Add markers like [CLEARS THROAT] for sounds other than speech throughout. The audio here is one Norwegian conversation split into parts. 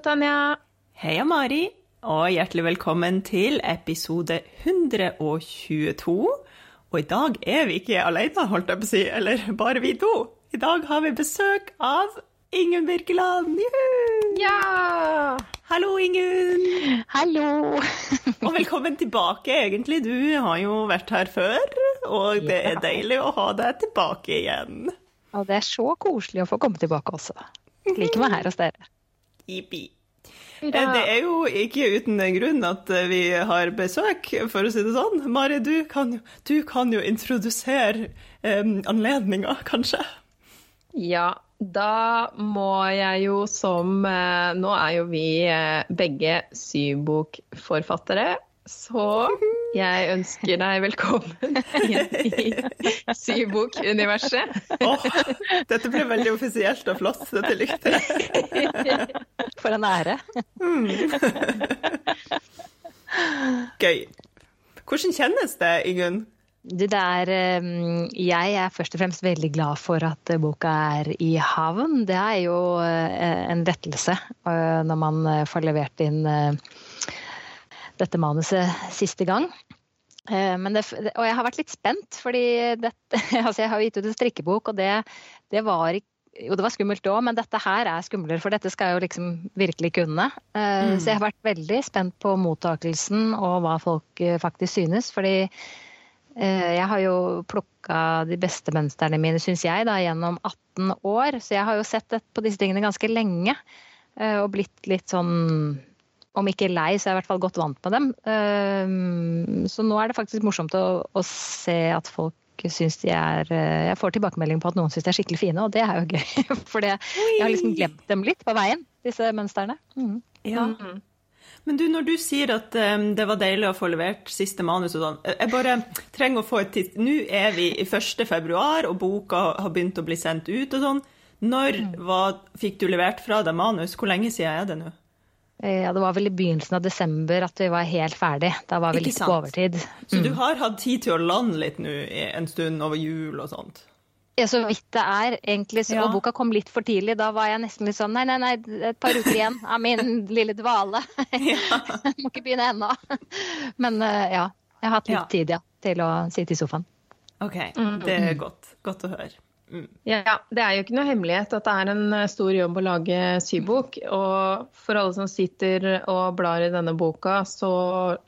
Tanja. Heia, Mari, og hjertelig velkommen til episode 122. Og i dag er vi ikke alene, holdt jeg på å si, eller bare vi to. I dag har vi besøk av Ingunn Birkeland. Juhu! Ja! Hallo, Ingunn. Hallo! [LAUGHS] Og velkommen tilbake, egentlig. Du har jo vært her før, og det er deilig å ha deg tilbake igjen. Og det er så koselig å få komme tilbake også. Liker meg her hos dere. Jippi. Ja. Det er jo ikke uten en grunn at eh, vi har besøk, for å si det sånn. Mari, du kan, du kan jo introdusere um, anledninga, kanskje? Ja, da må jeg jo som eh, Nå er jo vi eh, begge sybokforfattere, så [LAUGHS] jeg ønsker deg velkommen i sybokuniverset. Oh, dette ble veldig offisielt og flott. Dette likte jeg. For en ære. Gøy. Hvordan kjennes det, Ingunn? Det er, eh, jeg er først og fremst veldig glad for at eh, boka er i havn. Det er jo eh, en lettelse eh, når man får levert inn dette manuset siste gang. Eh, Men det, og jeg har vært litt spent, fordi dette, [LAUGHS] altså jeg har gitt ut en strikkebok, og det, det var ikke jo, det var skummelt òg, men dette her er skumlere, for dette skal jeg jo liksom virkelig kunne. Mm. Så jeg har vært veldig spent på mottakelsen og hva folk eh, faktisk synes. Fordi eh, jeg har jo plukka de beste mønstrene mine, syns jeg, da, gjennom 18 år. Så jeg har jo sett på disse tingene ganske lenge. eh, Og blitt litt sånn om ikke lei, så er jeg i hvert fall godt vant med dem. Eh, Så nå er det faktisk morsomt å, å se at folk syns de er eh, Jeg får tilbakemelding på at noen syns de er skikkelig fine, og det er jo gøy. [LAUGHS] For jeg har liksom glemt dem litt på veien, disse mønstrene. Mm. Ja. Men du, når du sier at um, det var deilig å få levert siste manus og sånn, jeg bare trenger å få et titt. Nå er vi i 1. februar, og boka har begynt å bli sendt ut og sånn. Når var, fikk du levert fra deg manus? Hvor lenge siden er det nå? Eh, Ja, det var vel i begynnelsen av desember at vi var helt ferdig. Da var vi Ikke litt sant? på overtid. Så du har hatt tid til å lande litt nå en stund over jul og sånt? Ja, så vidt det er, egentlig. Så, Ja. Og boka kom litt for tidlig. Da var jeg nesten litt sånn nei, nei, nei, et par uker igjen av min [LAUGHS] lille dvale. [LAUGHS] Må ikke begynne ennå. Men eh, ja, jeg har hatt litt Ja. tid, ja, til å sitte i sofaen. OK, det er godt. Godt å høre. Mm. Ja, det er jo ikke noe hemmelighet at det er en eh, stor jobb å lage sybok. Og for alle som sitter og blar i denne boka, så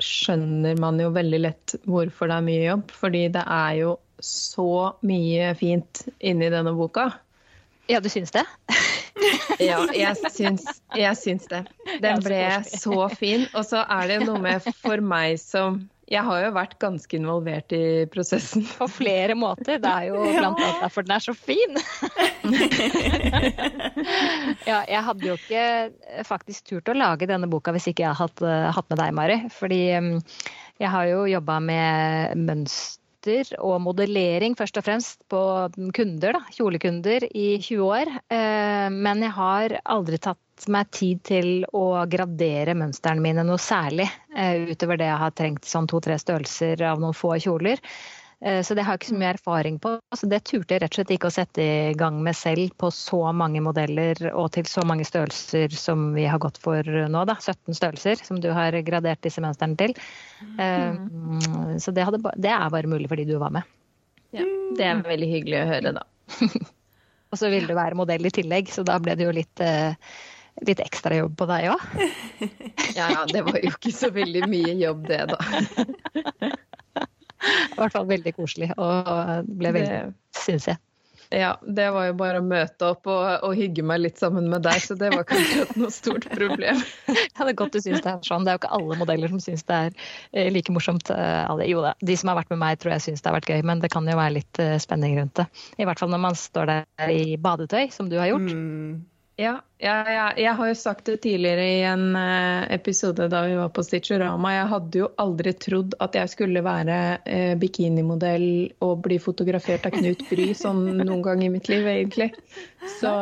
skjønner man jo veldig lett hvorfor det er mye jobb. Fordi det er jo så mye fint inni denne boka. Ja, du syns det? [LAUGHS] Ja, jeg syns, jeg syns det. Den ble så fin. Og så er det noe med for meg som Jeg har jo vært ganske involvert i prosessen. På flere måter. Det er jo [LAUGHS] blant annet derfor den er så fin. [LAUGHS] ja, jeg hadde jo ikke eh, faktisk turt å lage denne boka hvis ikke jeg hadde hatt, eh, med deg, Mari. Fordi mm, jeg har jo jobba med mønster og modellering først og fremst på kunder, da, kjolekunder, i 20 år. Eh, Men jeg har aldri tatt meg tid til å gradere mønstrene mine noe særlig. eh, Utover det jeg har trengt sånn to-tre størrelser av noen få kjoler. Eh, Så det har jeg ikke så mye erfaring på. Så det turte jeg rett og slett ikke å sette i gang med selv på så mange modeller og til så mange størrelser som vi har gått for nå, da. 17 størrelser som du har gradert disse mønstrene til. Eh, Så det, hadde, det er bare mulig fordi du var med. Ja, det er veldig hyggelig å høre, da. [LAUGHS] Og så ville du være modell i tillegg, så da ble det jo litt, eh, litt ekstra jobb på deg òg. [LAUGHS] Ja, ja, det var jo ikke så veldig mye jobb, det, da. [LAUGHS] I hvert fall veldig koselig, og ble veldig, syns jeg. Ja, det var jo bare å møte opp og, og hygge meg litt sammen med deg, så det var kanskje noe stort problem. [LAUGHS] Ja, det er godt du syns det er sånn. Det er jo ikke alle modeller som syns det er eh, like morsomt. eh, alle. Jo da, de som har vært med meg tror jeg syns det har vært gøy, men det kan jo være litt eh, spenning rundt det. I hvert fall når man står der i badetøy, som du har gjort. Mm. Ja, ja, ja, jeg har jo sagt det tidligere i en eh, episode da vi var på Stitchorama. Jeg hadde jo aldri trodd at jeg skulle være eh, bikinimodell og bli fotografert av Knut Bry sånn noen gang i mitt liv, egentlig. Så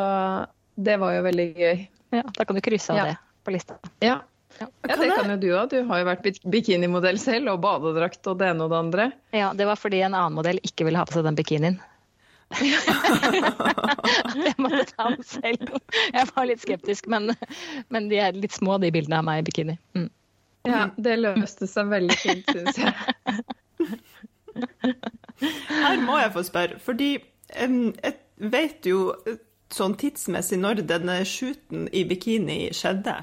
det var jo veldig gøy. Ja, da kan du krysse av Ja. det på lista. Ja, Ja. ja det kan jo du òg. Du har jo vært bikinimodell selv, og badedrakt og det ene og det andre. Ja, det var fordi en annen modell ikke ville ha på seg den bikinien. [LAUGHS] jeg måtte ta den selv. Jeg var litt skeptisk, men, men de er litt små, de bildene av meg i bikini. Mm. Ja, det løste seg veldig fint, syns jeg. Her må jeg få spørre, fordi um, jeg vet jo sånn tidsmessig når denne shooten i bikini skjedde.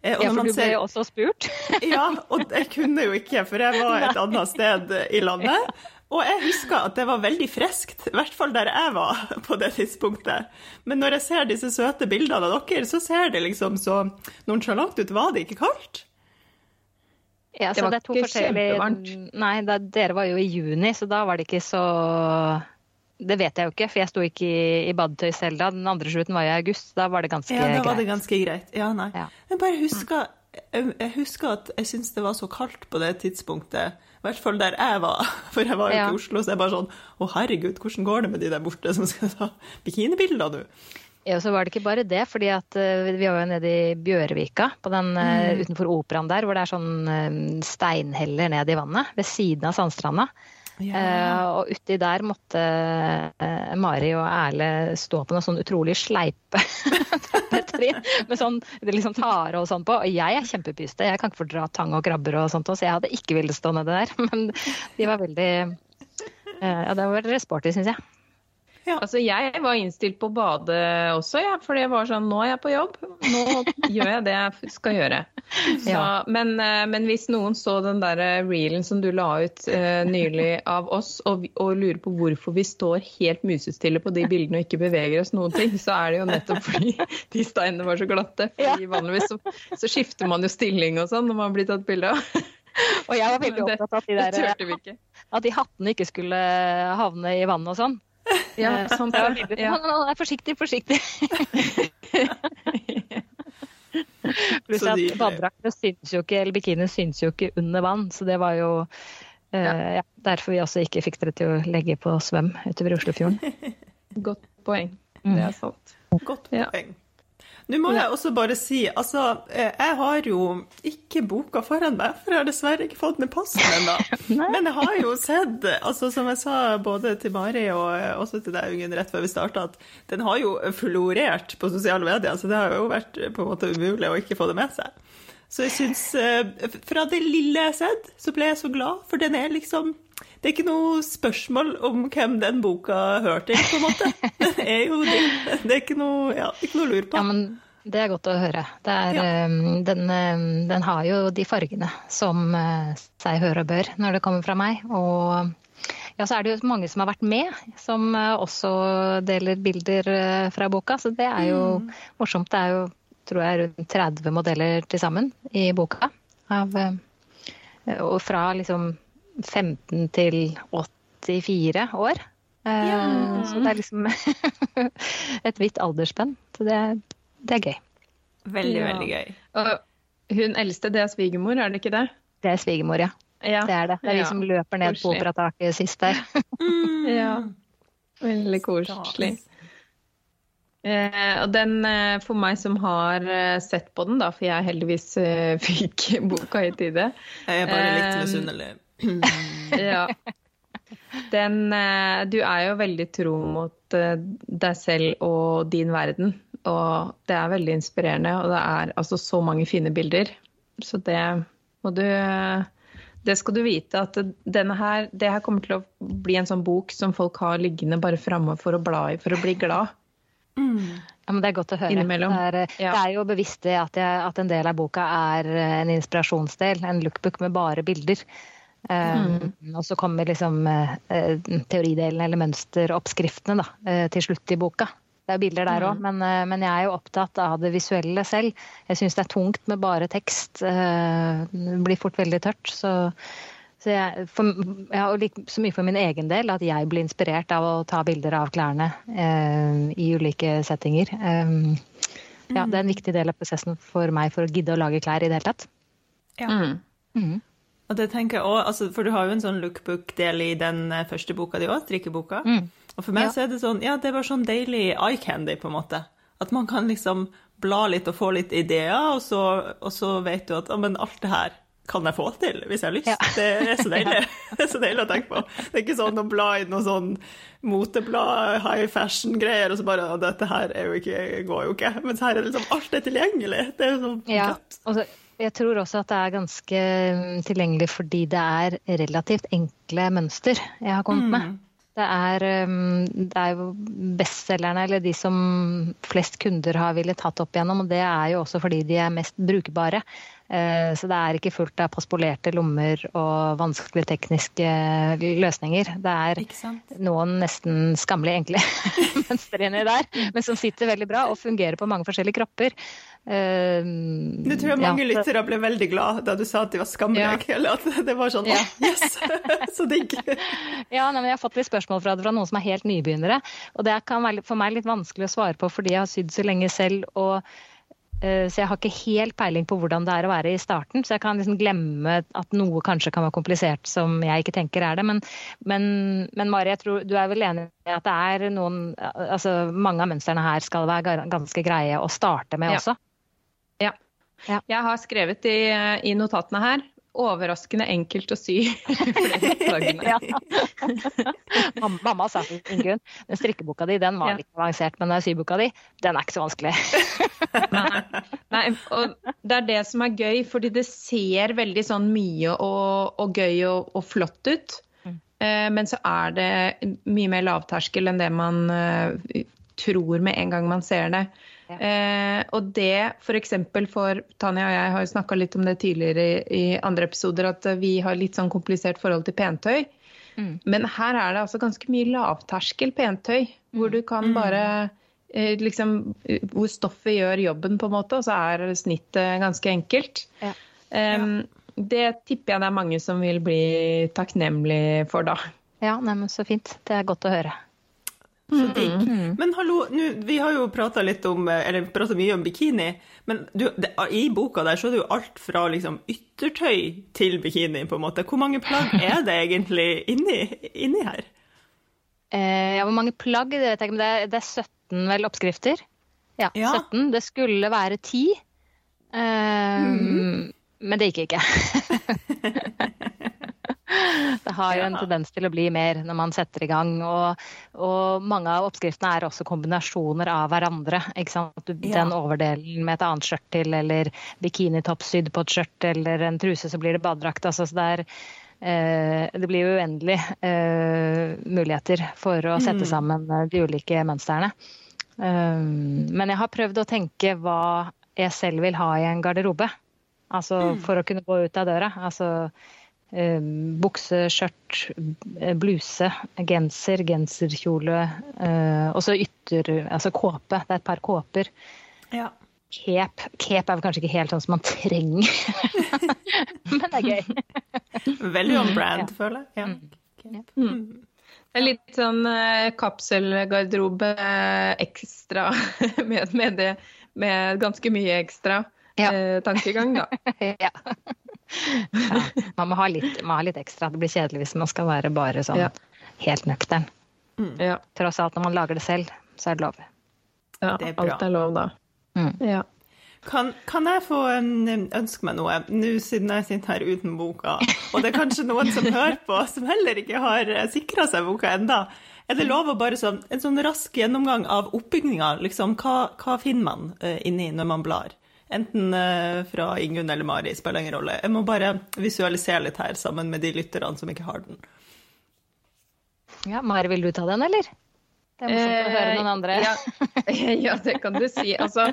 Eh, ja, for du ble jo også spurt? ja, og jeg kunne jo ikke, for jeg var et [LAUGHS] annet sted i landet. Og jeg husker at det var veldig friskt, i hvert fall der jeg var [LAUGHS] på det tidspunktet. Men når jeg ser disse søte bildene av dere, så ser det liksom så nonsjalant ut. Var det ikke kaldt? Ja, det var det ikke kjempevarmt. Nei, da, dere var jo i juni, så da var det ikke så Det vet jeg jo ikke, for jeg sto ikke i, i badetøy selv da. Den andre slutten var i august. Da var det ganske greit. Ja, da var det ganske greit. Ja, nei. Ja. Jeg bare husker jeg husker at jeg syntes det var så kaldt på det tidspunktet. I hvert fall der jeg var, [LAUGHS] for jeg var jo ikke i Oslo. Så jeg bare sånn Å, herregud, hvordan går det med de der borte som skal ta bikinibilder nå? Ja, så var det ikke bare det, fordi at uh, vi var jo nede i Bjørvika, på den, uh, mm. utenfor operaen der, hvor det er sånn uh, steinheller ned i vannet, ved siden av sandstranda. Ja. og uti der måtte Mari og Erle stå på noe sånn utrolig sleipe [LAUGHS] med sånn liksom tare og sånn på. Og jeg er kjempepyste, jeg kan ikke fordra tang og krabber og sånt, så jeg hadde ikke villet stå nede der. [LAUGHS] Men de var veldig Ja, det var veldig sporty, syns jeg. Ja. Altså, jeg var innstilt på å bade også, ja, for det var sånn Nå er jeg på jobb, nå [LAUGHS] gjør jeg det jeg skal gjøre. Så, ja. men, eh, men, hvis noen så den der reelen som du la ut uh, nylig av oss, og, og, lurer på hvorfor vi står helt musestille på de bildene og ikke beveger oss noen ting, så er det jo nettopp fordi de steinene var så glatte. Fordi vanligvis så, så skifter man jo stilling og sånn når man blir tatt bilde av. Og jeg var veldig opptatt av at de, der, at de hattene ikke skulle havne i vannet og sånn. Ja, sånn ja. ja. Nei, forsiktig, forsiktig. [LAUGHS] Pluss at badedraktene syns jo ikke, eller bikinien syns jo ikke under vann, så det var jo uh, ja, derfor vi også ikke fikk dere til å legge på svøm utover Oslofjorden. [LAUGHS] Godt poeng. Det er sant. Godt poeng. Nå må jeg også bare si, altså, eh, jeg har jo ikke boka foran meg, for jeg har dessverre ikke fått med passen [LAUGHS] ennå. Men jeg har jo sett, altså som jeg sa både til Mari og også til deg, Ungen, rett før vi starta, at den har jo florert på sosiale medier, så det har jo vært på en måte umulig å ikke få det med seg. Så jeg syns eh, Fra det lille jeg har sett, så ble jeg så glad, for den er liksom det er ikke noe spørsmål om hvem den boka hører til, på en måte. Det er jo det. Det er ikke noe, ja, ikke noe lur på. Ja, men det er godt å høre. Er, ja. um, den, um, den, har jo de fargene som uh, seg hører og bør når det kommer fra meg. Og ja, så er det jo mange som har vært med, som uh, også deler bilder uh, fra boka. Så det er jo mm. morsomt. Det er jo tror jeg rundt 30 modeller til sammen i boka. Av, og fra liksom 15 til 84 år. Eh, ja. Så det er liksom [LAUGHS] et vidt aldersspenn. Så det, det, er gøy. Veldig, ja. veldig gøy. Og hun eldste, det er svigermor, er det ikke det? Det er svigermor, ja. ja. Det er det. Det er vi som løper ned på operataket sist der. [LAUGHS] mm. Ja. Veldig koselig. Eh, og den, eh, for meg som har eh, sett på den, da, for jeg heldigvis [LAUGHS] fikk boka i tide Jeg er bare litt misunnelig. Ja. Den eh, Du er jo veldig tro mot eh, deg selv og din verden. Og det er veldig inspirerende, og det er altså så mange fine bilder. Så det må du Det skal du vite, at denne her, det her kommer til å bli en sånn bok som folk har liggende bare framme for å bla i for å bli glad. Mm. Ja, men Det er godt å høre. Det er, ja. det er, jo bevisst det at, jeg, at, en del av boka er en inspirasjonsdel. En lookbook med bare bilder. Mm. Um, og så kommer liksom uh, teoridelen eller mønsteroppskriftene da, til slutt i boka. Det er bilder der òg, mm. men, men, jeg er jo opptatt av det visuelle selv. Jeg syns det er tungt med bare tekst. det blir fort veldig tørt. Så, så jeg, for, jeg, har like så mye for min egen del at jeg blir inspirert av å ta bilder av klærne i ulike settinger. Um, ja, det er en viktig del av prosessen for meg for å gidde å lage klær i det hele tatt. Ja. Mm. Og det tenker jeg også, altså, For du har jo en sånn lookbook-del i den eh, første boka di òg, drikkeboka. Mm. Og for meg ja. så er det sånn Ja, det var sånn deilig eye candy, på en måte. At man kan liksom bla litt og få litt ideer, og så, og så vet du at ja, men alt det her kan jeg få til hvis jeg har lyst. Ja. Det er så deilig. [LAUGHS] [LAUGHS] Det er så deilig å tenke på. Det er ikke sånn å bla i noe sånn moteblad, high fashion-greier, og så bare dette her jo ikke, går jo ikke. Mens her er liksom alt er tilgjengelig. Det er jo sånn ja, altså, jeg tror også at det er ganske mm, tilgjengelig fordi det er relativt enkle mønster jeg har kommet mm. med. Det er, um, det er jo bestselgerne, eller de som flest kunder har villet tatt opp igjennom. Og det er jo også fordi de er mest brukbare. Eh, så det er ikke fullt av paspolerte lommer og vanskelige tekniske løsninger. Det er noen nesten skammelig enkle [LAUGHS] mønstre inni der, men som sitter veldig bra og fungerer på mange forskjellige kropper. Nå tror jeg mange ja, lyttere ble veldig glad da du sa at de var skammelige. Ja. At det var sånn ja. yes, [LAUGHS] så digg. [LAUGHS] ja, nei, jeg har fått litt spørsmål fra det fra noen som er helt nybegynnere. Og det kan være for meg litt vanskelig å svare på fordi jeg har sydd så lenge selv. og Eh, så jeg har ikke helt peiling på hvordan det er å være i starten. Så jeg kan liksom glemme at noe kanskje kan være komplisert som jeg ikke tenker er det. Men, men, men Mari, jeg tror du er vel enig i at det er noen Altså mange av mønstrene her skal være ganske greie å starte med ja. også? Ja. ja. Jeg har skrevet i, i notatene her overraskende enkelt å sy [LAUGHS] ja. Mamma sa til Ingunn den strikkeboka di den var litt avansert, men den syboka di den er ikke så vanskelig. Nei. Nei. og det er det som er gøy, fordi det ser veldig sånn mye og, og gøy og, og, flott ut. Mm. Eh, men så er det mye mer lavterskel enn det man eh, tror med en gang man ser det. Eh, og det f.eks. For, for Tanja og jeg har jo snakka litt om det tidligere i, i, andre episoder, at vi har litt sånn komplisert forhold til pentøy. Mm. Men her er det altså ganske mye lavterskel pentøy, hvor du kan mm. bare eh, liksom Hvor stoffet gjør jobben, på en måte, og så er snittet ganske enkelt. Ja. Um, det tipper jeg det er mange som vil bli takknemlig for, da. Ja, neimen så fint. Det er godt å høre. Så digg. Mm. Men hallo, nu, vi har jo prata litt om, eh, eller prata mye om bikini. Men du, det, i boka der så er det jo alt fra liksom yttertøy til bikini, på en måte. Hvor mange plagg er det egentlig inni, inni her? [LAUGHS] Eh, ja, hvor mange plagg, det vet jeg ikke, men det er, det er 17 vel oppskrifter. Ja, ja, 17. Det skulle være 10. Um, mm. Men det gikk ikke. [LAUGHS] [LAUGHS] [LAUGHS] Det har jo en tendens til å bli mer når man setter i gang. Og, og mange av oppskriftene er også kombinasjoner av hverandre. Den overdelen med et annet skjørt til, eller bikinitopp sydd på et skjørt, eller en truse, så blir det badedrakt. Altså, det, er, eh, det blir uendelig eh, muligheter for å sette mm. sammen eh, de ulike mønstrene. Um, men jeg har prøvd å tenke hva jeg selv vil ha i en garderobe. Altså mm. for å kunne gå ut av døra. Altså bukse, skjørt, eh, bluse, genser, genserkjole. Eh, og så ytter... Altså kåpe. Det er et par kåper. Ja. Cape. Cape er vel kanskje ikke helt sånn som man trenger, [LAUGHS] men det er gøy. Veldig on brand, ja. føler jeg. Ja. Mm. Mm. Det er litt sånn kapselgarderobe ekstra [LAUGHS] med, med, det, med ganske mye ekstra ja. eh, tankegang, da. [LAUGHS] ja. Ja, man må ha, litt, må ha, litt, ekstra. Det blir kjedelig hvis man skal være bare sånn ja. helt nøktern. Mm. Ja. Tross alt, når man lager det selv, så er det lov. Ja, det er alt er lov, da. Mm. Ja. Kan, kan, jeg få ønske meg noe, nå siden jeg sitter her uten boka? Og det er kanskje noen som hører på, som heller ikke har sikra seg boka enda. Er det lov å bare sånn, en sånn rask gjennomgang av oppbygninga? Liksom, hva, hva finner man uh, inni når man blar? Enten eh, fra Ingunn eller Mari, spiller ingen rolle. Jeg må bare visualisere litt her sammen med de lytterne som ikke har den. Ja, Mari, vil du ta den, eller? Det er morsomt å høre noen andre. Ja, [LAUGHS] ja, det kan du si. Altså,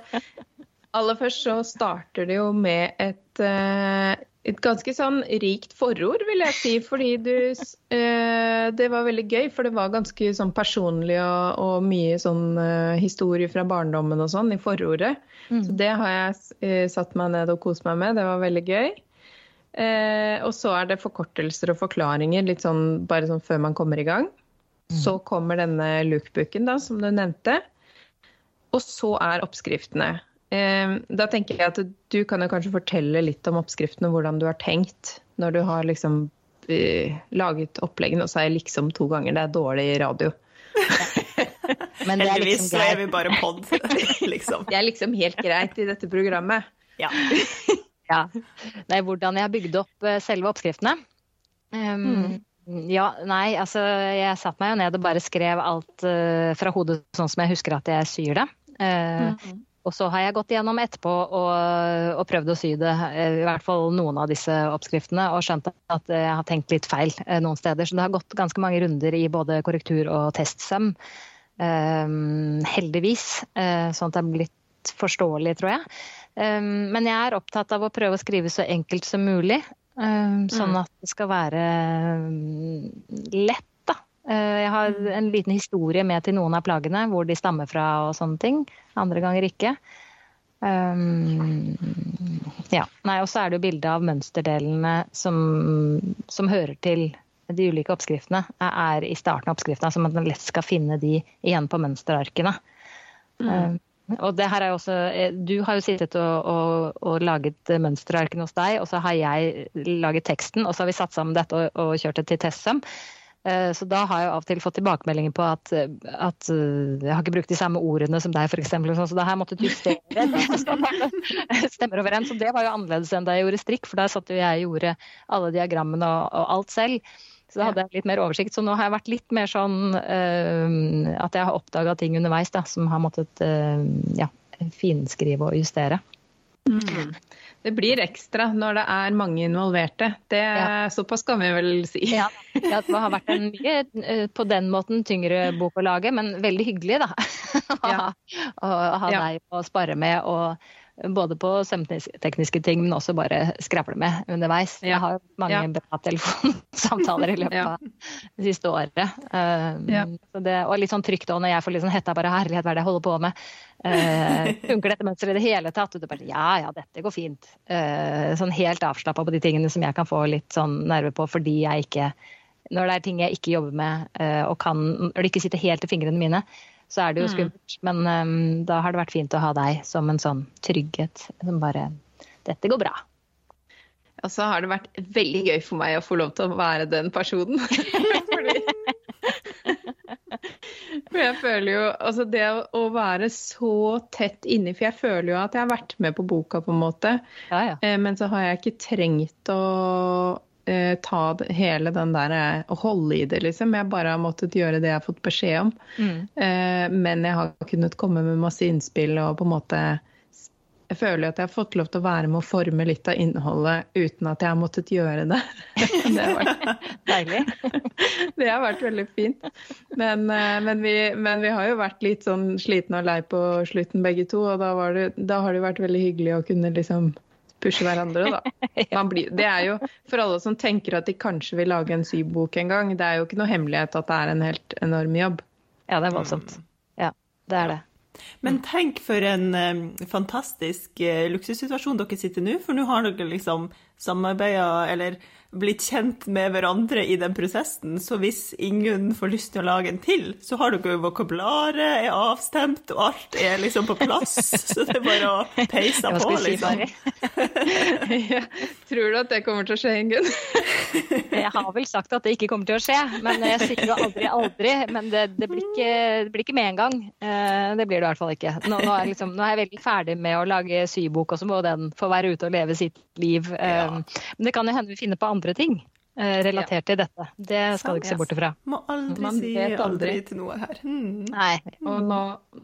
aller først så starter det jo med et, eh, et ganske sånn rikt forord, vil jeg si. Fordi du eh, Det var veldig gøy, for det var ganske sånn personlig og, og mye sånn historie fra barndommen og sånn i forordet. Mm. Så det har jeg eh, satt meg ned og kost meg med. Det var veldig gøy. Eh, og så er det forkortelser og forklaringer litt sånn bare sånn før man kommer i gang. Mm. Så kommer denne lookbooken, da, som du nevnte. Og så er oppskriftene. Eh, da tenker jeg at du kan jo kanskje fortelle litt om oppskriften og hvordan du har tenkt når du har liksom uh, laget oppleggene, og så er liksom to ganger. Det er dårlig radio. [LAUGHS] Men det er liksom greit. så er vi bare pod, [LAUGHS] liksom. Det er liksom helt greit i dette programmet. Ja. [LAUGHS] ja. Nei, hvordan jeg bygde opp selve oppskriftene. Um, mm. Ja, nei, altså jeg satte meg jo ned og bare skrev alt uh, fra hodet sånn som jeg husker at jeg syr det. Uh, mm. Og så har jeg gått igjennom etterpå og, og, prøvd å sy det, i hvert fall noen av disse oppskriftene, og skjønt at jeg har tenkt litt feil uh, noen steder. Så det har gått ganske mange runder i både korrektur og testsøm. heldigvis. sånn at det er blitt forståelig, tror jeg. men jeg er opptatt av å prøve å skrive så enkelt som mulig. Um, sånn mm. at det skal være lett. Eh, jeg har mm. en liten historie med til noen av plagene, hvor de stammer fra og sånne ting. Andre ganger ikke. Um, ja. Nei, og så er det jo bilde av mønsterdelene som, som, hører til de ulike oppskriftene. Er i starten av oppskriftene, så man lett skal finne de igjen på mønsterarkene. Mm. Um, og det her er også, eh, Du har jo sittet og, og, og laget mønsterarkene hos deg, og så har jeg laget teksten. Og så har vi satt sammen dette og, og kjørt det til testsøm. Eh, så da har jeg av og til fått tilbakemeldinger på at, at, eh, jeg har ikke brukt de samme ordene som deg, f.eks. Så da har jeg måttet justere [LAUGHS] [LAUGHS] stemmer overens. Og det var jo annerledes enn da jeg gjorde strikk, for da satt jo jeg og gjorde alle diagrammene og, og alt selv. Så da hadde jeg litt mer oversikt. Så nå har jeg vært litt mer sånn uh, at jeg har oppdaga ting underveis da, som har måttet uh, ja, finskrive og justere. Mm. Det blir ekstra når det er mange involverte. Det, ja. Såpass kan vi vel si. Ja, ja, det har vært en mye på den måten tyngre bok å lage, men veldig hyggelig, da. [LAUGHS] Ja. å, å ha deg å spare med og både på sømtekniske ting, men også bare skravle med underveis. Jeg har mange ja. bra telefonsamtaler i [LAUGHS] løpet av det siste året. Um, ja. det, og litt sånn trygt òg når jeg får litt sånn hetta bare herlighet, hva er det jeg holder på med? Uh, [LAUGHS] funker dette mønsteret i det hele tatt? Og du bare ja ja, dette går fint. Uh, sånn helt avslappa på de tingene som jeg kan få litt sånn nerve på fordi jeg ikke Når det er ting jeg ikke jobber med uh, og kan det ikke sitter helt i fingrene mine, så er det jo mm. skummelt. Mm. Men um, da har det vært fint å ha deg som en sånn trygghet som bare Dette går bra. Og så har det vært veldig gøy for meg å få lov til å være den personen. [LAUGHS] Fordi For jeg føler jo Altså det å være så tett inni For jeg føler jo at jeg har vært med på boka, på en måte. Ja, ja. Eh, men så har jeg ikke trengt å eh, ta hele den der og holde i det, liksom. Jeg bare har måttet gjøre det jeg har fått beskjed om. Mm. Eh, men jeg har kunnet komme med masse innspill og på en måte jeg føler at jeg har fått lov til å være med å forme litt av innholdet uten at jeg har måttet gjøre det. [LAUGHS] Det har vært deilig. [LAUGHS] Det har vært veldig fint. Men, eh, men, vi, men, vi, har jo vært litt sånn slitne og lei på slutten begge to, og da, det, da har det vært veldig hyggelig å kunne liksom pushe hverandre, da. [LAUGHS] Blir, det er jo for alle som tenker at de kanskje vil lage en sybok en gang, det er jo ikke noe hemmelighet at det er en helt enorm jobb. Ja, det er voldsomt. Ja, det er det. Men tenk for en um, fantastisk uh, luksussituasjon dere sitter nå, for nå har dere liksom samarbeida eller blitt kjent med hverandre i den prosessen. Så hvis ingen får lyst til å lage en til, så har dere jo vokabularet er avstemt, og alt er liksom på plass. [LAUGHS] Så det er bare å peise på, liksom. [LAUGHS] ja. Tror du at det kommer til å skje, Ingunn? [LAUGHS] jeg har vel sagt at det ikke kommer til å skje, men jeg sier jo aldri aldri. Men det, det, blir ikke, det, blir ikke, med en gang. Eh, det blir det i hvert fall ikke. Nå, nå, er, liksom, nå er, jeg veldig ferdig med å lage sybok, og så må den få være ute og leve sitt liv. Ja. Eh, men det kan jo hende vi finner på andre ting eh, relatert til dette. Det skal du ikke se bort ifra. Må aldri Man si aldri. aldri til noe her. Hmm. Nei. Og nå,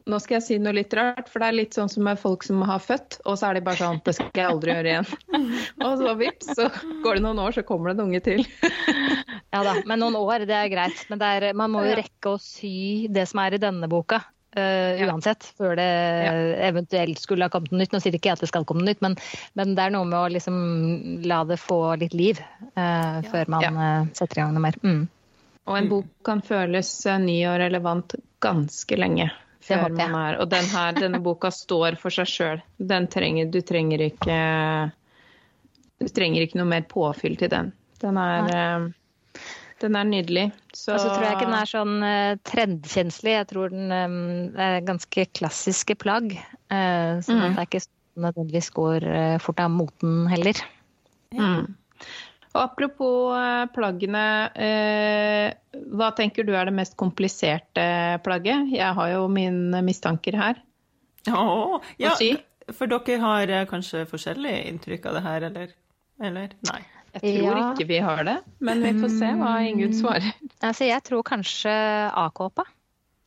nå, skal jeg si noe litt rart, for det er litt sånn som med folk som har født, og så er de bare sånn Det skal jeg aldri gjøre igjen. [LAUGHS] og så vips, så går det noen år, så kommer det en unge til. ja da, men noen år, det er greit. Men er, man må jo rekke å sy det som er i denne boka. Uh, uansett, før det ja. eventuelt skulle ha kommet noe nytt. Nå sier ikke jeg at det skal komme noe nytt, men, men det er noe med å liksom la det få litt liv uh, ja. før man ja. uh, setter i gang noe mer. Mm. Og en bok kan føles ny og relevant ganske lenge. Før man er, og den her, denne boka står for seg sjøl. Du trenger ikke Du trenger ikke noe mer påfyll til den. Den er den er nydelig. Så... Og så tror jeg ikke den er sånn uh, trendkjenslig. Jeg tror den um, er ganske klassiske plagg. Uh, så mm. det er ikke sånn nødvendigvis går uh, fort av moten heller. Mm. Og apropos plaggene, hva tenker du er det mest kompliserte plagget? Jeg har jo mine mistanker her. Oh, ja, For dere har eh, kanskje forskjellig inntrykk av det her, eller? eller? Nei. Jeg tror Ja. ikke vi har det, men vi får se hva Ingunn svarer. Altså, jeg tror kanskje A-kåpa.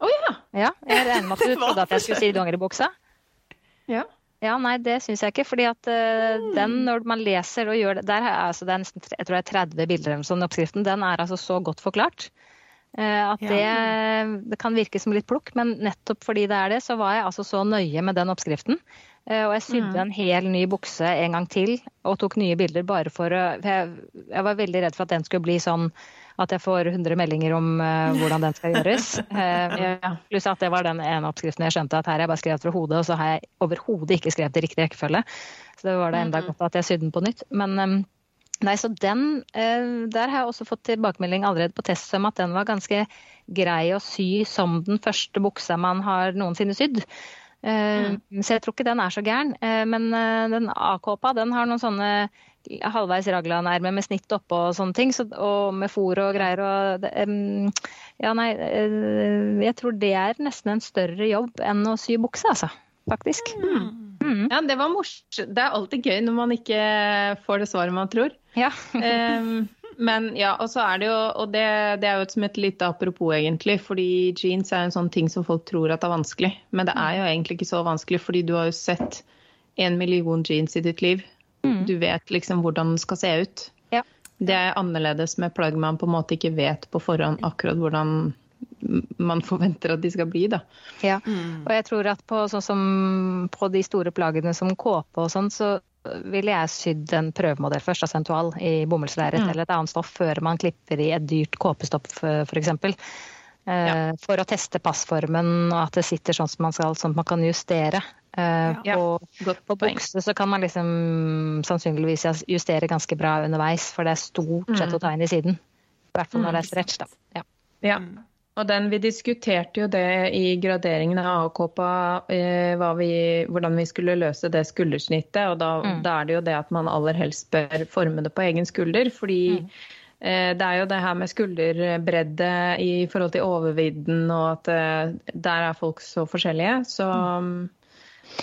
Å ja! Ja, jeg regner med at du [LAUGHS] trodde at jeg skulle si dongeribuksa. ja. Ja, nei, det syns jeg ikke. fordi at uh, den, når man leser og gjør det der altså, Det er nesten jeg tror det er 30 bilder eller sånn oppskriften. Den er altså så godt forklart. Uh, at det, det kan virke som litt plukk, men nettopp fordi det er det, så var jeg altså så nøye med den oppskriften. Eh, og jeg sydde en hel ny bukse en gang til og tok nye bilder bare for jeg, jeg var veldig redd for at den skulle bli sånn at jeg får 100 meldinger om uh, hvordan den skal gjøres. [LAUGHS] Ja. Pluss at det var den ene oppskriften jeg skjønte at her har jeg bare skrevet fra hodet, og så har jeg overhodet ikke skrevet i riktig rekkefølge. Så det var det enda godt at jeg sydde den på nytt. Men um, nei, så den Der har jeg også fått tilbakemelding allerede på testsøm at den var ganske grei å sy som den første buksa man har noensinne sydd. Eh, Så jeg tror ikke den er så gæren. Eh, Men eh, den A-kåpa den har noen sånne halvveis raglanermer med snitt oppå og sånne ting, så, og med fôr og greier. Og det, ja, nei, jeg tror det er nesten en større jobb enn å sy bukse, altså. Faktisk. Mm. ja, det var morsomt. Det er alltid gøy når man ikke får det svaret man tror. Ja. [LAUGHS] men ja, og så er det jo Og det, det er jo som et lite apropos, egentlig. Fordi jeans er en sånn ting som folk tror at er vanskelig. Men det er jo egentlig ikke så vanskelig, fordi du har jo sett en million jeans i ditt liv. Du vet liksom hvordan den skal se ut. Ja. Det er annerledes med plagg man på en måte ikke vet på forhånd akkurat hvordan man forventer at de skal bli, da. Ja. Og jeg tror at på, sånn som på de store plaggene som kåpe og sånn, så ville jeg sydd en prøvemodell først, altså en toal i bomullslerret Mm. eller et annet stoff, før man klipper i et dyrt kåpestoff f.eks. Eh, Ja. For å teste passformen og at det sitter sånn som man skal, sånn at man kan justere. Eh, Ja. På, på bukse så kan man liksom sannsynligvis justere ganske bra underveis, for det er stort sett å ta inn i siden. I hvert fall når det er stretch, da. Ja. Og den, vi diskuterte jo det i graderingen av A-kåpa, eh, vi- hvordan vi skulle løse det skuldersnittet. Og da, Mm. da er det jo det at man aller helst bør forme det på egen skulder. Fordi eh, det er jo det her med skulderbredde i forhold til overvidden, og at eh, der er folk så forskjellige. Så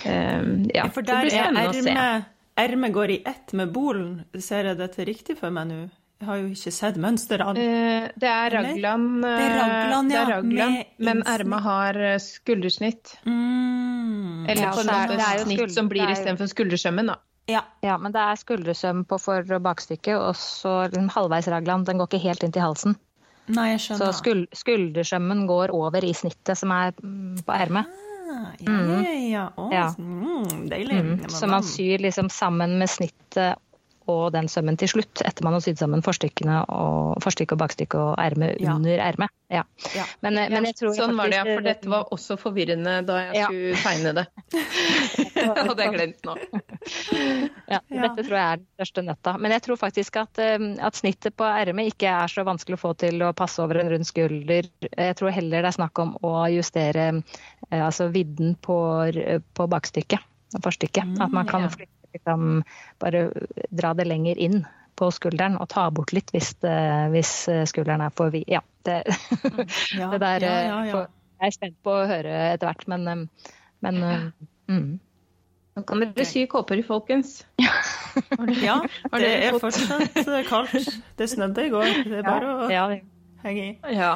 eh, ja. For det blir spennende å se. ermet Ermet går i ett med bolen. Ser jeg dette riktig for meg nå? Jeg har jo ikke sett mønsteret. Eh, Det er raglan, Det er raglan, det er ja, raglan, med men ermet har eh, skuldersnitt. Mm. Eller Ja, er- det er jo snitt som blir det istedenfor skuldersømmen, da. Ja. Ja, men det er skuldersøm på for- og bakstykket, og så halvveis raglan. Den går ikke helt inn til halsen. Nei, jeg Så skuld, skuldersømmen går over i snittet som er mm, på ermet. Ah, ja, ja, ja. Å, Ja. mm, deilig. Mm. Så man syr liksom sammen med snittet og den sømmen til slutt, etter man har sydd sammen forstykkene og, forstykke og bakstykke og ermet Ja. under ermet. Ja. Ja. Men, eh, men jeg tror sånn var det, ja. For dette var også forvirrende da jeg Ja. skulle tegne det. [LAUGHS] [LAUGHS] det hadde jeg glemt nå. Ja. Dette tror jeg er den største nøtta. Men jeg tror faktisk at, eh, at snittet på ermet ikke er så vanskelig å få til å passe over en rund skulder. Jeg tror heller det er snakk om å justere eh, altså vidden på, på bakstykket, forstykket. At man kan ja. flytte, liksom, bare dra det lenger inn på skulderen og ta bort litt hvis, det, hvis skulderen er for vid. Ja, det, [LAUGHS] Ja, det der ja, eh, ja, ja. Jeg er spent på å høre etter hvert, men, eh, men eh, mm. Nå kan dere sy kåper, folkens. Ja, det [LAUGHS] er fortsatt eh, kaldt. Det snødde i går. Det er bare å ja, henge i. Ja.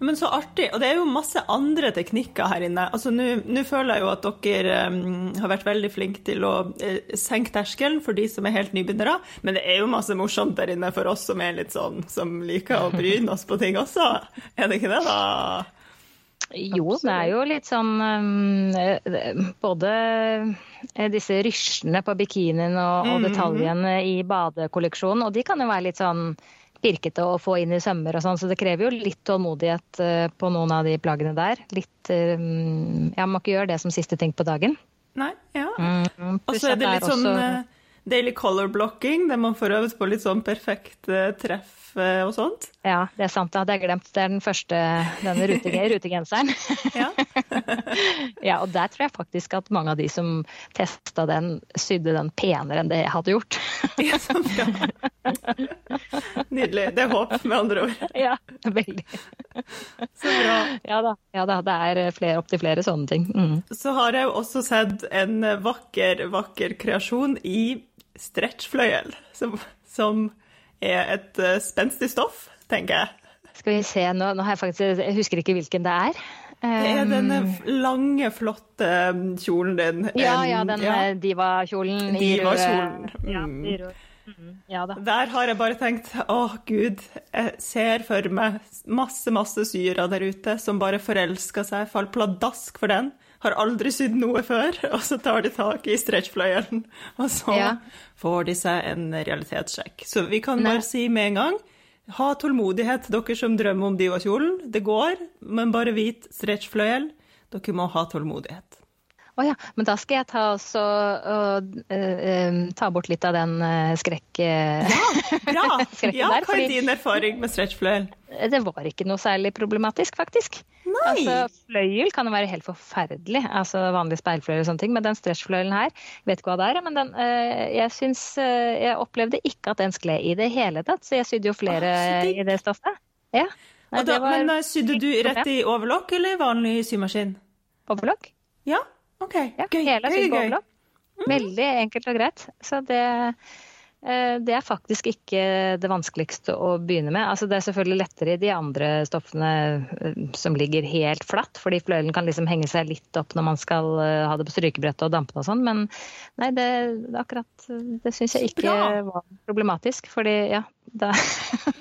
Men så artig. Og det er jo masse andre teknikker her inne. Altså, Nå føler jeg jo at dere um, har vært veldig flinke til å uh, senke terskelen for de som er helt nybegynnere. Men det er jo masse morsomt der inne for oss som er litt sånn, som liker å [LAUGHS] bryne oss på ting også. Er det ikke det, da? Jo, det er jo litt sånn um, Både eh, disse rysjene på bikinien og, og detaljene i badekolleksjonen, og de kan jo være litt sånn pirkete å få inn i sømmer og sånn, så det krever jo litt tålmodighet eh, på noen av de plaggene der. Litt um, Ja, man må ikke gjøre det som siste ting på dagen. Nei? Ja. Mm, Og så er det litt sånn også- eh, daily color blocking, der man får øvd på litt sånn perfekt eh, treff eh, og sånt. Ja, det er sant. Det hadde jeg glemt. Det er den første, denne [LAUGHS] rutegenseren. Ja. [LAUGHS] ja, og der tror jeg faktisk at mange av de som testa den, sydde den penere enn det jeg hadde gjort. [LAUGHS] Ja, så bra. Nydelig. Det er håp, med andre ord. ja, veldig. Så bra. Ja da, ja da det er flere, opptil flere sånne ting. Mm. Så har jeg også sett en vakker, vakker kreasjon i stretchfløyel, som, som er et eh, spenstig stoff, tenker jeg. Skal vi se, nå, nå har jeg faktisk Jeg husker ikke hvilken det er. Det er denne lange, flotte kjolen din. Ja, ja, den ja. eh, divakjolen Divakjolen. Ja, Mm. Mm, ja. Der har jeg bare tenkt å gud, jeg ser for meg masse, masse syere der ute som bare forelsker seg, faller pladask for den, har aldri sydd noe før, [LAUGHS] og så tar de tak i stretchfløyelen, og så Ja. får de seg en realitetssjekk. Så vi kan Nei. bare si med en gang, ha tålmodighet, dere som drømmer om divakjolen. Det går, men bare vit stretchfløyel. Dere må ha tålmodighet. Å ja, men da skal jeg ta, også, og, uh, eh, ta bort litt av den uh, skrekk... ja, Bra! [LAUGHS] Skrekken Ja, der, hva er din erfaring med stretchfløyel? Det var ikke noe særlig problematisk, faktisk. Nei! Altså, fløyel kan jo være helt forferdelig, altså vanlig speilfløyel og sånne ting, men den stretchfløyelen her, vet ikke hva det er, men den, jeg syns Jeg opplevde ikke at den skled i det hele tatt, så jeg sydde jo flere ah, i det stoffet. Ja. Nei, da, det var men sydde du rett i overlock eller vanlig symaskin? overlock. Ja, OK. Ja, gøy. hele gøy, gøy. Mm. Veldig enkelt og greit. Så det, eh, det er faktisk ikke det vanskeligste å begynne med. Altså det er selvfølgelig lettere i de andre stoffene eh, som ligger helt flatt, fordi fløyelen kan liksom henge seg litt opp når man skal eh, ha det på strykebrettet og dampe og sånn, men nei, det, det akkurat det syns jeg ikke var problematisk, fordi ja, da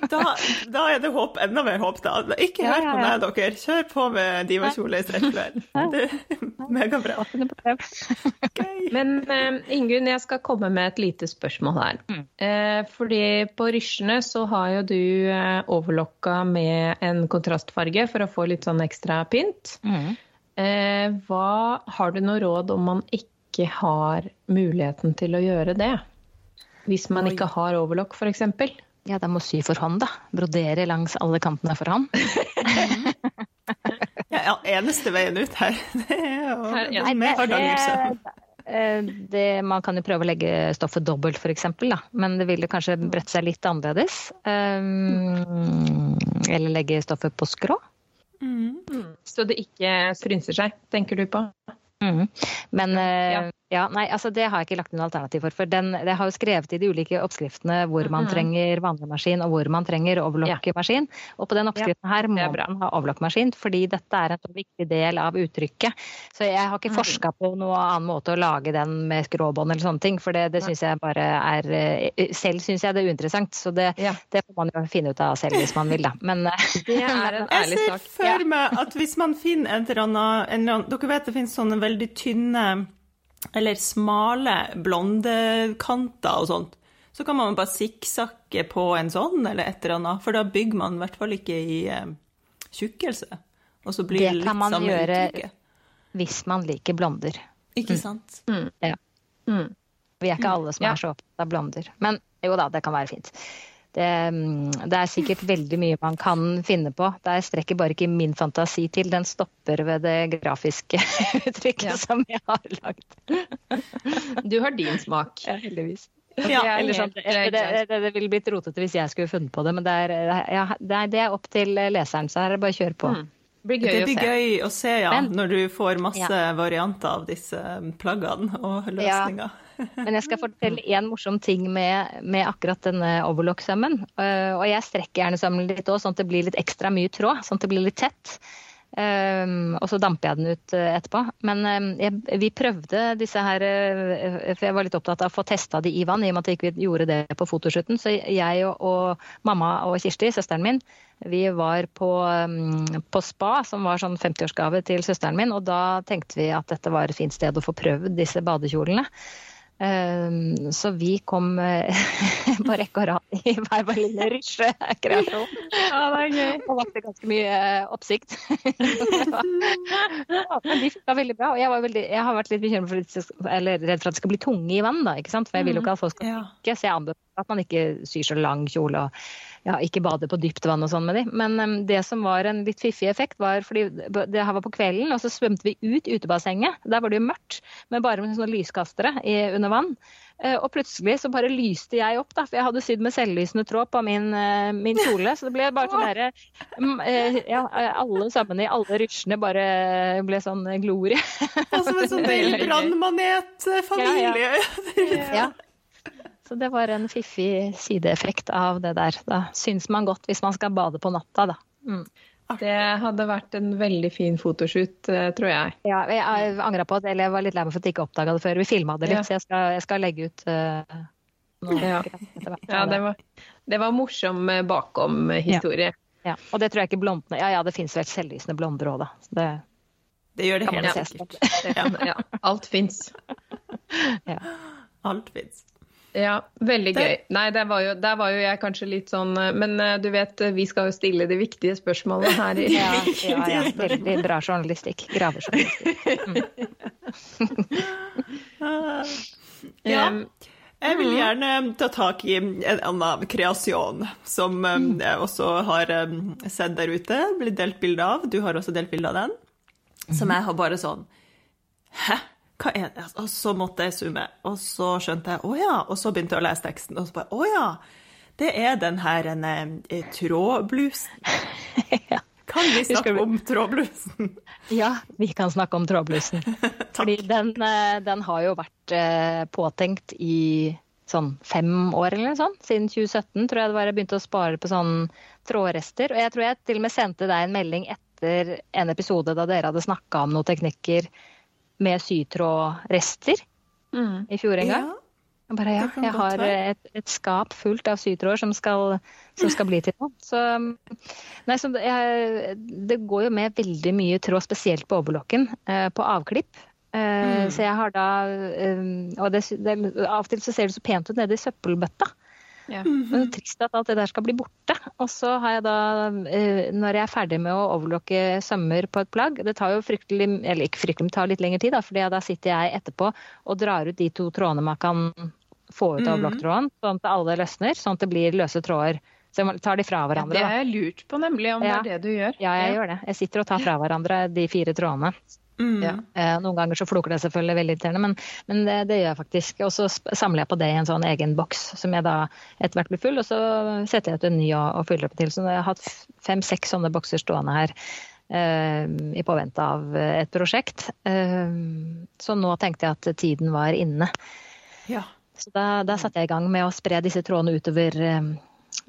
Da, da er det håp, enda mer håp, da. Ikke Ja, hør ja, på meg, dere. Kjør på med divakjole i stretchfløyel. Det er megabra. Gøy. Men uh, Ingunn, jeg skal komme med et lite spørsmål her. Mm. Uh, fordi på rysjene så har jo du uh, overlokka med en kontrastfarge for å få litt sånn ekstra pynt. Mm. Uh, hva, har du noe råd om man ikke har muligheten til å gjøre det? Hvis man Oi. ikke har overlock, f.eks. Ja, de må sy for hånd, da. Brodere langs alle kantene for hånd. [LAUGHS] Ja, eneste veien ut her, [LAUGHS] det er. Nei, med det, eh, det, man kan jo prøve å legge stoffet dobbelt, f.eks., men det vil jo kanskje brette seg litt annerledes. Um, eller legge stoffet på skrå. Mm. Så det ikke frynser seg, tenker du på? Mm. Men eh, Ja. Ja. nei, altså det har jeg ikke lagt inn alternativ for. For den, jeg har jo skrevet i de ulike oppskriftene hvor man Mhm. trenger vanlig maskin og hvor man trenger overlockmaskin. Og på den oppskriften her må man ha overlockmaskin, fordi dette er en så viktig del av uttrykket. Så jeg har ikke Mhm. forska på noen annen måte å lage den med skråbånd eller sånne ting, for det, det syns jeg bare er eh, Selv syns jeg det er uinteressant, så det, Ja. det får man jo finne ut av selv hvis man vil, da. Men eh, [LAUGHS] Det er en [LAUGHS] Jeg ser sak. for meg at hvis man finner et eller annet, en eller annen Dere vet det finnes sånne veldig tynne eller smale blondekanter og sånt. Så kan man bare sikksakke på en sånn eller et eller annet, for da bygger man i hvert fall ikke i eh, tjukkelse. Og så blir Det det litt kan man gjøre- uttrykket. hvis man liker blonder. Ikke sant? Mm. Vi er ikke alle som Ja. er så opptatt av blonder. Men jo da, det kan være fint. Det, mm, det er sikkert veldig mye man kan finne på. Der strekker bare ikke min fantasi til. Den stopper ved det grafiske [LAUGHS] uttrykket Ja. som jeg har lagd. Du har din smak. Ja, heldigvis. Det Ja, Eller sånn, det, det, det, ville blitt rotete hvis jeg skulle funnet på det, men det er, ja, det er opp til leseren, så her er det bare å kjøre på. Mm. Det blir gøy Det å blir se. gøy å se, ja, Men- når du får masse Ja. varianter av disse plaggene og løsninger. [LAUGHS] Men jeg skal fortelle én morsom ting med, med akkurat denne overlock-sømmen. Eh, og jeg strekker gjerne sømmen litt òg, sånn at det blir litt ekstra mye tråd. Sånn at det blir litt tett. Um, og så damper jeg den ut eh, etterpå. Men um, jeg, vi prøvde disse her eh, For jeg var litt opptatt av å få testa de i vann, i og med at vi ikke gjorde det på fotoshooten. Så jeg og, og mamma og Kirsti, søsteren min, vi var på, um, på spa, som var sånn 50-årsgave til søsteren min. Og da tenkte vi at dette var et fint sted å få prøvd disse badekjolene. Um, så vi kom eh, [LAUGHS] på rekke og rad i hver vår lille rysjekreasjon. Ja, det er gøy. Og vakte ganske mye eh, oppsikt. [LAUGHS] ja, men de funka veldig bra. Og jeg, var veldig, jeg har vært litt bekymret for eller redd for at det skal bli tunge i vann, da, for jeg vil jo ikke at folk skal Ja. ikke, så jeg anbefaler at man ikke syr så lang kjole og ja, ikke bade på dypt vann og sånn med de. Men det som var en litt fiffig effekt, var fordi det her var på kvelden, og så svømte vi ut utebassenget. Der var det jo mørkt, men bare med sånne lyskastere i, under vann. Uh, og plutselig så bare lyste jeg opp, da, for jeg hadde sydd med selvlysende tråd på min, uh, min, kjole. Så det ble bare sånn derre uh, ja, Alle sammen i alle rysjene bare ble sånn glorie. Som en sånn [LAUGHS] brannmanet-familie. Ja, ja. ja. [LAUGHS] Så det var en fiffig sideeffekt av det der. Da syns man godt hvis man skal bade på natta, da. Mm. Det hadde vært en veldig fin fotoshoot, eh, tror jeg. Ja, jeg angra på det, eller jeg var litt lei meg for at jeg ikke oppdaga det før vi filma det litt, ja. så jeg skal, jeg skal, legge ut uh, noe. Ja, ja det, var, det var morsom eh, bakom-historie. Ja. ja. Og det tror jeg ikke blondene Ja ja, det fins vel selvlysende blonder òg, da. Det, det, gjør det helt sikkert. ja, alt fins. Alt fins. Ja, veldig gøy. Nei, der var, jo, der var, jo, jeg kanskje litt sånn eh, Men eh, du vet, eh, vi skal jo stille de viktige spørsmålene her i [LAUGHS] Ja, ja, ja. [LAUGHS] veldig bra journalistikk. Gravejournalistikk. Mm. [LAUGHS] ja. Jeg vil gjerne ta tak i en annen kreasjon som jeg også har sett der ute, blitt delt bilde av. Du har også delt bilde av den. Som jeg har bare sånn Hæ? Hva er det? Og så måtte jeg zoome, og så skjønte jeg å ja, og så begynte jeg å lese teksten, og så bare å ja, det er den her en, eh, trådblusen. [LAUGHS] ja. Kan vi snakke om trådblusen? Ja, vi kan snakke om trådblusen. [LAUGHS] Fordi den, eh, den, har jo vært eh, påtenkt i sånn fem år eller noe sånt. Siden 2017 tror jeg det var jeg begynte å spare på sånn trådrester. Og jeg tror jeg til og med sendte deg en melding etter en episode da dere hadde snakka om noen teknikker med sytrådrester mm. i fjor en gang. Ja. Jeg bare ja, jeg har et, et, skap fullt av sytråder som som skal bli til noe. Så, nei, så jeg, det går jo med veldig mye tråd, spesielt på overlokken, eh, på avklipp. Eh, mm. Så jeg har da eh, Og det, det, av og til så ser det så pent ut nede i søppelbøtta. Ja. det er Men trist at alt det der skal bli borte. Og så har jeg da, eh, når jeg er ferdig med å overlokke sømmer på et plagg Det tar jo fryktelig, eller ikke fryktelig, det tar litt lengre tid, da, fordi da sitter jeg etterpå og drar ut de to trådene man kan få ut av mhm. overlokktråden, sånn at alle løsner, sånn at det blir løse tråder. Så jeg tar de fra hverandre. Ja, det har jeg lurt på, nemlig, om ja. det er det du gjør. Ja, jeg gjør det. Jeg sitter og tar fra hverandre de fire trådene. Mm. Ja. Eh, noen ganger så floker det selvfølgelig veldig irriterende, men, men det, det, gjør jeg faktisk. Og så samler jeg på det i en sånn egen boks som jeg da etter hvert blir full, og så setter jeg ut en ny og, og fyller opp til. Så jeg har hatt fem-seks sånne bokser stående her eh, i påvente av et prosjekt. Eh, så nå tenkte jeg at tiden var inne. Ja. Så da, da satte jeg i gang med å spre disse trådene utover eh,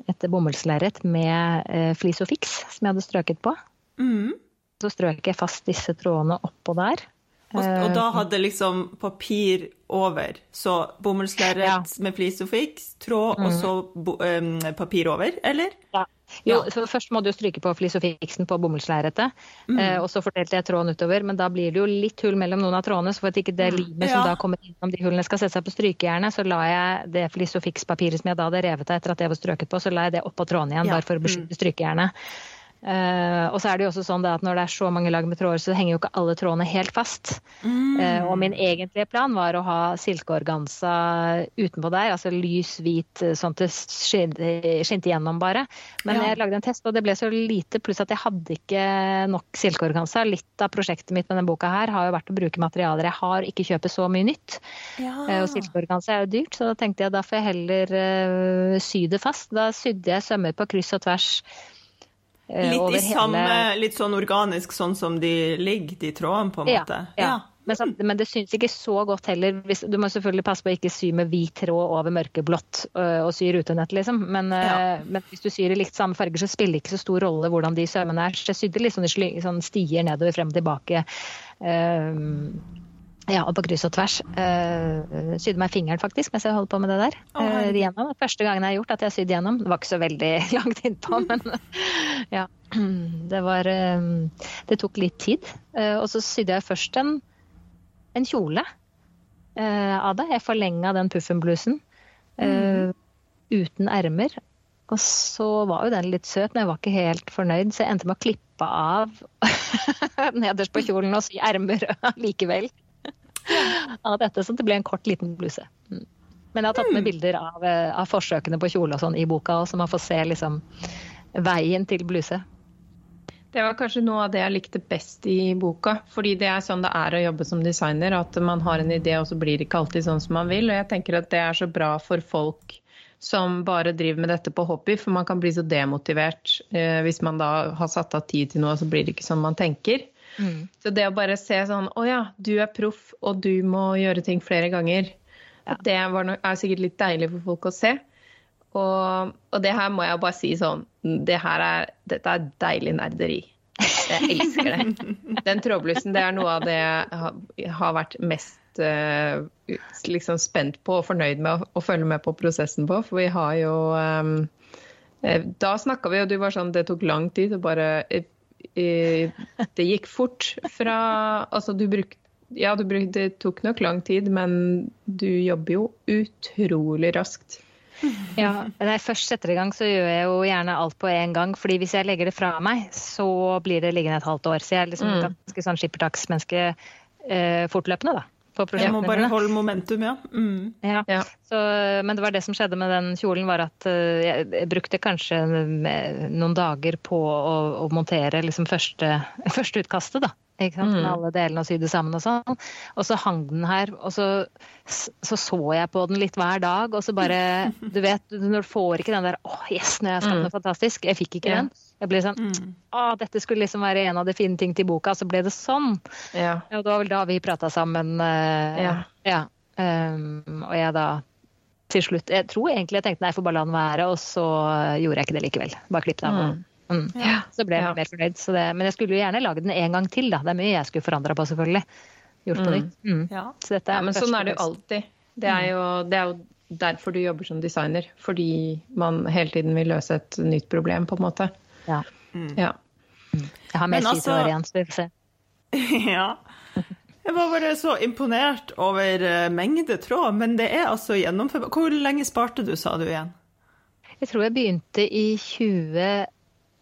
et bomullslerret med eh, flis og fiks som jeg hadde strøket på. Mm så strøk jeg fast disse trådene oppå der. Og, og da eh, hadde liksom papir over, så bomullslerret ja. med flisofiks, tråd mm. og så um, papir over, eller? Ja. Jo, ja. Først må du stryke på flisofiksen på bomullslerretet, mm. eh, og så fordelte jeg tråden utover. Men da blir det jo litt hull mellom noen av trådene, så for at ikke det limet ja. som da kommer innom de hullene skal sette seg på strykejernet, så la jeg det flisofikspapiret som jeg da hadde revet av etter at det var strøket på, så la jeg det oppå tråden igjen, bare for å beskytte mm. strykejernet. Uh, og så er det jo også sånn at Når det er så mange lag med tråder, så henger jo ikke alle trådene helt fast. Mm. Uh, og min egentlige plan var å ha silkeorganza utenpå der, altså lys hvit, eh, sånn at det skinte gjennom bare. Men ja. jeg lagde en test, og det ble så lite, pluss at jeg hadde ikke nok silkeorganza. Litt av prosjektet mitt med denne boka her har jo vært å bruke materialer jeg har, ikke kjøpe så mye nytt. Ja. Uh, og silkeorganza er jo dyrt, så da tenkte jeg da får jeg heller sy det fast. Da sydde jeg sømmer på kryss og tvers litt i samme, hele... litt sånn organisk, sånn som de ligger, de trådene, på en måte? Ja. ja. Men, så, men, det syns ikke så godt heller. Hvis, du må selvfølgelig passe på å ikke sy med hvit tråd over mørkeblått og, og sy rutenett, liksom. Men, ja. men, hvis du syr i litt samme farger, så spiller det ikke så stor rolle hvordan de sømmene er. Så jeg sydde litt sånne, sånn stier nedover, frem og tilbake. Um, ja, og på kryss og tvers. Uh, sydde meg fingeren faktisk mens jeg holdt på med det der. Uh, gjennom. Første gangen jeg har gjort at jeg sydde gjennom. Det var ikke så veldig [LAUGHS] langt innpå, [LAUGHS] men ja. [CLEARS THROAT] Det var uh, Det tok litt tid. Uh, og så sydde jeg først en, en kjole av det. Jeg forlenga den puffenblusen mm. uten ermer. Og så var jo den litt søt, men jeg var ikke helt fornøyd, så jeg endte med å klippe av [LAUGHS] nederst på kjolen og sy ermer likevel [LAUGHS] av dette, så det ble en kort, liten bluse. Mm. Men jeg har tatt med bilder av, eh, av forsøkene på kjole og sånn i boka, så man får se liksom veien til bluse. Det var kanskje noe av det jeg likte best i boka. Fordi det er sånn det er å jobbe som designer. At man har en idé, og så blir det ikke alltid sånn som man vil. Og jeg tenker at det er så bra for folk som bare driver med dette på hobby, for man kan bli så demotivert eh, hvis man da har satt av tid til noe, og så blir det ikke sånn man tenker. Mm. Så det å bare se sånn Å ja, du er proff, og du må gjøre ting flere ganger. Ja. Det no er sikkert litt deilig for folk å se. Og, og, det her må jeg bare si sånn det er, Dette er deilig nerderi. Jeg elsker det. [LAUGHS] Den trådblussen det er noe av det jeg har vært mest uh, liksom spent på og fornøyd med å, følge med på prosessen på. For vi har jo um, Da snakka vi, og du var sånn Det tok lang tid. å bare Det gikk fort fra Altså, du brukte ja, bruk, det tok nok lang tid, men du jobber jo utrolig raskt. Ja, Når jeg først setter i gang, så gjør jeg jo gjerne alt på en gang. fordi hvis jeg legger det fra meg, så blir det liggende et halvt år. Så jeg er liksom mm. ganske sånn skippertaksmenneske eh, fortløpende, da. Jeg må bare holde momentum, ja. Mm. ja. ja. Så, men det var det som skjedde med den kjolen, var at uh, jeg brukte kanskje eh, noen dager på å, å montere liksom første, [LAUGHS] første utkastet, da. Ikke sant? Med mm. alle delene og sy det sammen og sånn. Og så hang den her, og så, så, så jeg på den litt hver dag, og så bare [LAUGHS] Du vet, når du får ikke den der 'Å, yes, nå har jeg skapt noe fantastisk'. Jeg fikk ikke den. Jeg ble sånn mm. 'Å, dette skulle liksom være en av de fine ting til boka', så ble det sånn. Ja. Og det var vel da vi prata sammen. Uh, ja. ja. Um, og jeg da til slutt Jeg tror egentlig jeg tenkte nei, jeg får bare la den være, og så gjorde jeg ikke det likevel. Bare klippet av. Mm. Mm. Ja, så ble jeg ja. mer fornøyd. Det, men jeg skulle jo gjerne lage den en gang til. Da. Det er mye jeg skulle forandra på, selvfølgelig. Gjort på mm. nytt. Mm. Ja. ja. men sånn er det jo alltid. Det er jo, det er jo, derfor du jobber som designer. Fordi man hele tiden vil løse et nytt problem, på en måte. Ja. Mm. ja. Jeg har mer tid til år igjen, så vi får se. [LAUGHS] ja. Jeg var bare så imponert over uh, mengde tråd, men det er altså gjennomførbart. Hvor lenge sparte du, sa du igjen? Jeg tror jeg begynte i 20...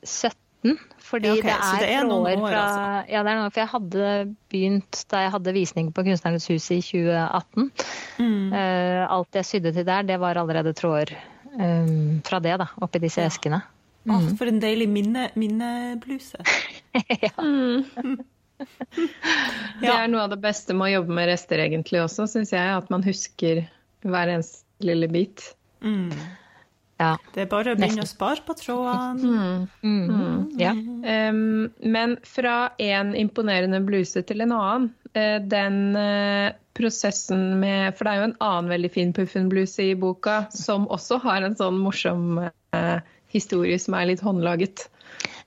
17. Fordi okay, det er, det er noen år, fra, altså. Ja, det er noe, for jeg hadde begynt da jeg hadde visning på Kunstnernes hus i 2018. Mm. Uh, alt jeg sydde til der, det var allerede tråder um, fra det, da, oppi disse ja. eskene. Mm. Oh, for en deilig minne, minnebluse. [LAUGHS] ja. Mm. [LAUGHS] det er noe av det beste med å jobbe med rester, egentlig også, syns jeg. At man husker hver eneste lille bit. Mm. Ja. Det er bare å begynne å spare på trådene. Mm. Mm. Mm. Ja. Um, men fra en imponerende bluse til en annen. Uh, den uh, prosessen med For det er jo en annen veldig fin Puffen-bluse i boka, som også har en sånn morsom uh, historie som er litt håndlaget.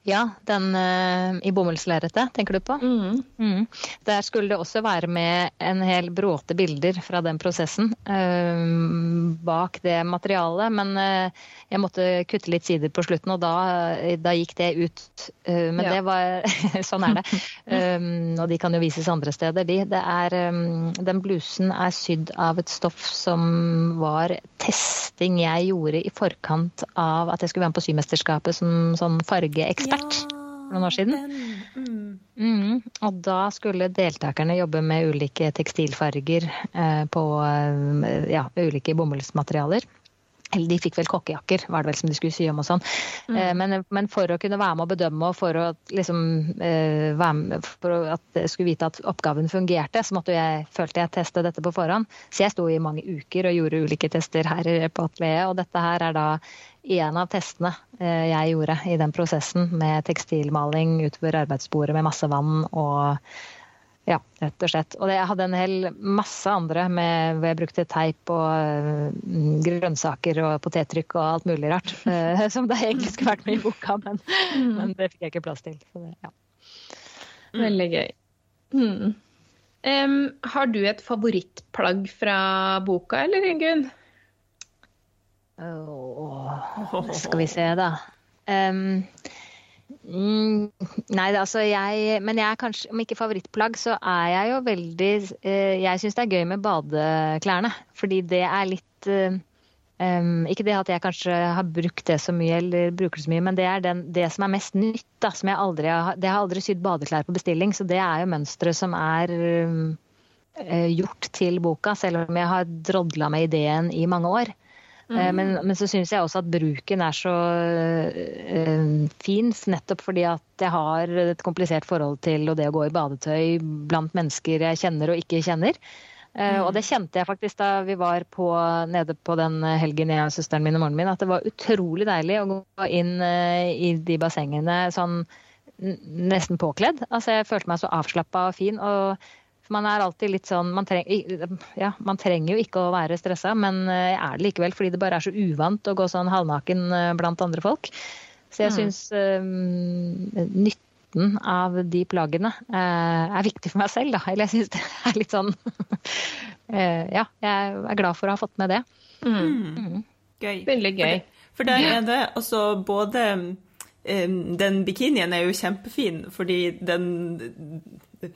Ja, den uh, i bomullslerretet, tenker du på? Mm. Mm. Der skulle det også være med en hel bråte bilder fra den prosessen uh, bak det materialet. Men uh, jeg måtte kutte litt sider på slutten, og da, da gikk det ut. men ja. det var [LAUGHS] Sånn er det. Um, [LAUGHS] og de kan jo vises andre steder, de. Det er, um, den blusen er sydd av et stoff som var testing jeg gjorde i forkant av at jeg skulle være med på Symesterskapet som sånn fargeekspert ekspert for noen år siden. Mm. Mm. Og da skulle deltakerne jobbe med ulike tekstilfarger eh, på eh, ja, ulike bomullsmaterialer. Eller de fikk vel kokkejakker, var det vel som de skulle sy om og sånn. Mm. Eh, men, men, for å kunne være med å bedømme og for, å, liksom, eh, med, for at jeg skulle vite at oppgaven fungerte, så måtte jeg, følte jeg teste dette på forhånd. Så jeg sto i mange uker og gjorde ulike tester her på atelieret. Og dette her er da en av testene eh, jeg gjorde i den prosessen med tekstilmaling utover arbeidsbordet med masse vann og ja, rett og slett. Og jeg hadde en hel masse andre med, hvor jeg brukte teip og mm, grønnsaker og potettrykk og alt mulig rart. Uh, [LAUGHS] som det egentlig skulle vært med i boka, men, mm. men det fikk jeg ikke plass til. Det, ja. Veldig gøy. Mm. Um, har du et favorittplagg fra boka, eller Ingunn? Oh, skal vi se, da. Um, Mm, nei, altså jeg Men jeg er kanskje, om ikke favorittplagg, så er jeg jo veldig eh, Jeg syns det er gøy med badeklærne. Fordi det er litt eh, um, Ikke det at jeg kanskje har brukt det så mye, eller bruker det så mye, men det er den, det som er mest nytt. Da, som jeg aldri har, det har aldri sydd badeklær på bestilling, så det er jo mønstre som er um, gjort til boka, selv om jeg har drodla med ideen i mange år. Mm. Men, men, så syns jeg også at bruken er så uh, fin, nettopp fordi at jeg har et komplisert forhold til det å gå i badetøy blant mennesker jeg kjenner og ikke kjenner. Uh, mm. Og det kjente jeg faktisk da vi var på, nede på den helgen jeg og søsteren min og moren min, at det var utrolig deilig å gå inn i de bassengene sånn nesten påkledd. Altså jeg følte meg så avslappa og fin. og man er alltid litt sånn man, treng, ja, man trenger jo ikke å være stressa, men jeg er det likevel fordi det bare er så uvant å gå sånn halvnaken eh, blant andre folk. Så jeg mm. syns um, nytten av de plaggene uh, er viktig for meg selv, da. Eller jeg syns det er litt sånn uh, [LAUGHS] Ja, jeg er glad for å ha fått med det. Mm. Mm. Gøy. Veldig gøy. For, det, for der er det altså både den bikinien er jo kjempefin, fordi den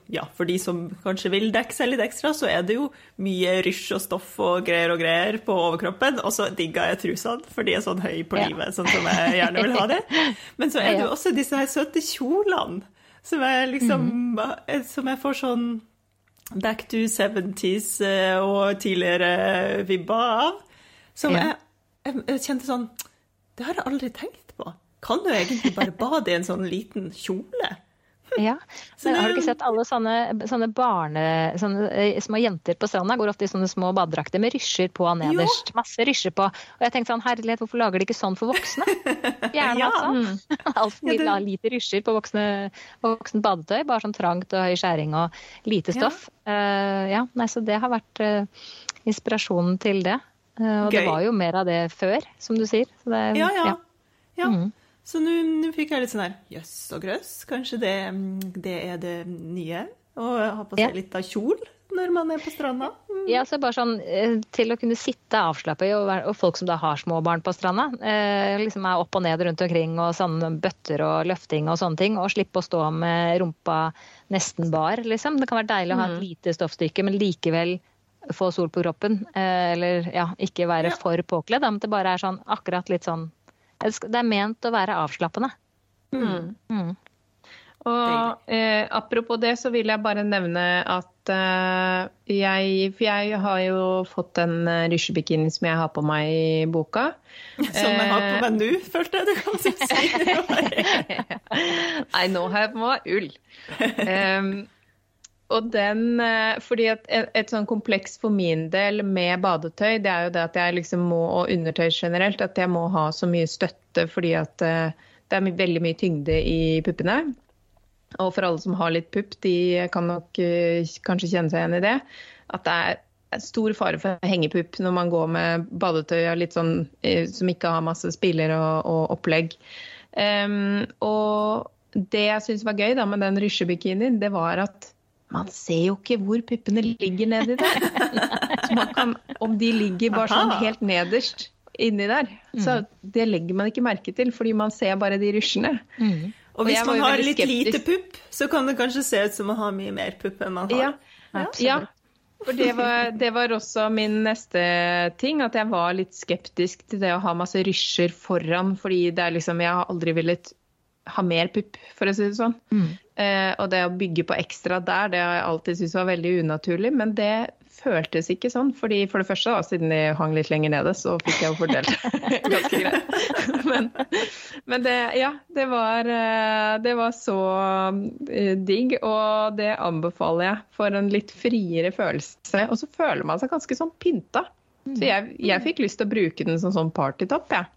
ja, for de som kanskje vil dekke seg litt ekstra, så er det jo mye rysj og stoff og greier og greier på overkroppen. Og så digger jeg trusene, for de er sånn høy på livet, sånn som jeg gjerne vil ha det. [LAUGHS] Men så er det jo også disse her søte kjolene som jeg liksom mm. Som jeg får sånn back to 70s eh, og tidligere vibber av. Som jeg, jeg kjente sånn Det har jeg aldri tenkt. Kan du egentlig bare bade i en sånn liten kjole? Ja, [LAUGHS] men Har du ikke sett alle sånne, sånne barne... Sånne eh, små jenter på stranda går ofte i sånne små badedrakter med rysjer på nederst. Jo. Masse rysjer på. Og jeg tenkte sånn, herlighet, hvorfor lager de ikke sånn for voksne? Gjerne ja. altså. [LAUGHS] Altfor mye ja, lite rysjer på voksne, voksent badetøy. Bare sånn trangt og høy skjæring og lite stoff. Ja, uh, ja nei, så det har vært uh, inspirasjonen til det. Uh, og Gøy. det var jo mer av det før, som du sier. Det, ja, ja. ja. Mm. Så nå fikk jeg litt sånn her Jøss og grøss, kanskje det, det, er det nye? Å ha på seg ja. litt av kjol når man er på stranda? Mm. Ja, så bare sånn eh, til å kunne sitte avslappet, og, og, folk som da har små barn på stranda, eh, liksom er opp og ned rundt omkring og sånne bøtter og løfting og sånne ting, og slippe å stå med rumpa nesten bar, liksom. Det kan være deilig å ha et mm. lite stoffstykke, men likevel få sol på kroppen. Eh, eller ja, ikke være ja. for påkledd, men det bare er sånn akkurat litt sånn det er ment å være avslappende. Mm. Mm. Og eh, apropos det, så vil jeg bare nevne at eh, jeg For jeg har jo fått den uh, rysjebikinien som jeg har på meg i boka. [LAUGHS] Som jeg har på meg nå, følte jeg du kan si. [LAUGHS] Nei, nå har jeg på meg ull. [LAUGHS] Um, og den, eh, fordi et, et, sånn kompleks for min del med badetøy, det er jo det at jeg liksom må, og undertøy generelt, at jeg må ha så mye støtte fordi at eh, det er veldig mye tyngde i puppene. Og for alle som har litt pupp, de kan nok uh, kanskje kjenne seg igjen i det. At det er stor fare for hengepupp når man går med badetøy litt sånn, som ikke har masse spiller og, og opplegg. Um, og det jeg syns var gøy da med den rysjebikinien, det var at man ser jo ikke hvor puppene ligger nedi der. [LAUGHS] Kan, om de ligger bare sånn helt nederst inni der. Så mm. det legger man ikke merke til, fordi man ser bare de rysjene. Mm. Og hvis og man har litt skeptisk. lite pupp, så kan det kanskje se ut som å ha mye mer pupp enn man har. Ja, ja for det var, det var, også min neste ting, at jeg var litt skeptisk til det å ha masse rysjer foran, fordi det er liksom Jeg har aldri villet ha mer pupp, for å si det sånn. Mm. Eh, og det å bygge på ekstra der, det har jeg alltid syntes var veldig unaturlig. Men det føltes ikke sånn. fordi For det første, da, siden de hang litt lenger nede, så fikk jeg jo fordelt [LAUGHS] ganske greit. [LAUGHS] men, men det, ja, det var, eh, det var så eh, digg, og det anbefaler jeg for en litt friere følelse. Og så føler man seg ganske sånn pynta. Så jeg, jeg fikk lyst til å bruke den som sånn partytopp, jeg. Ja.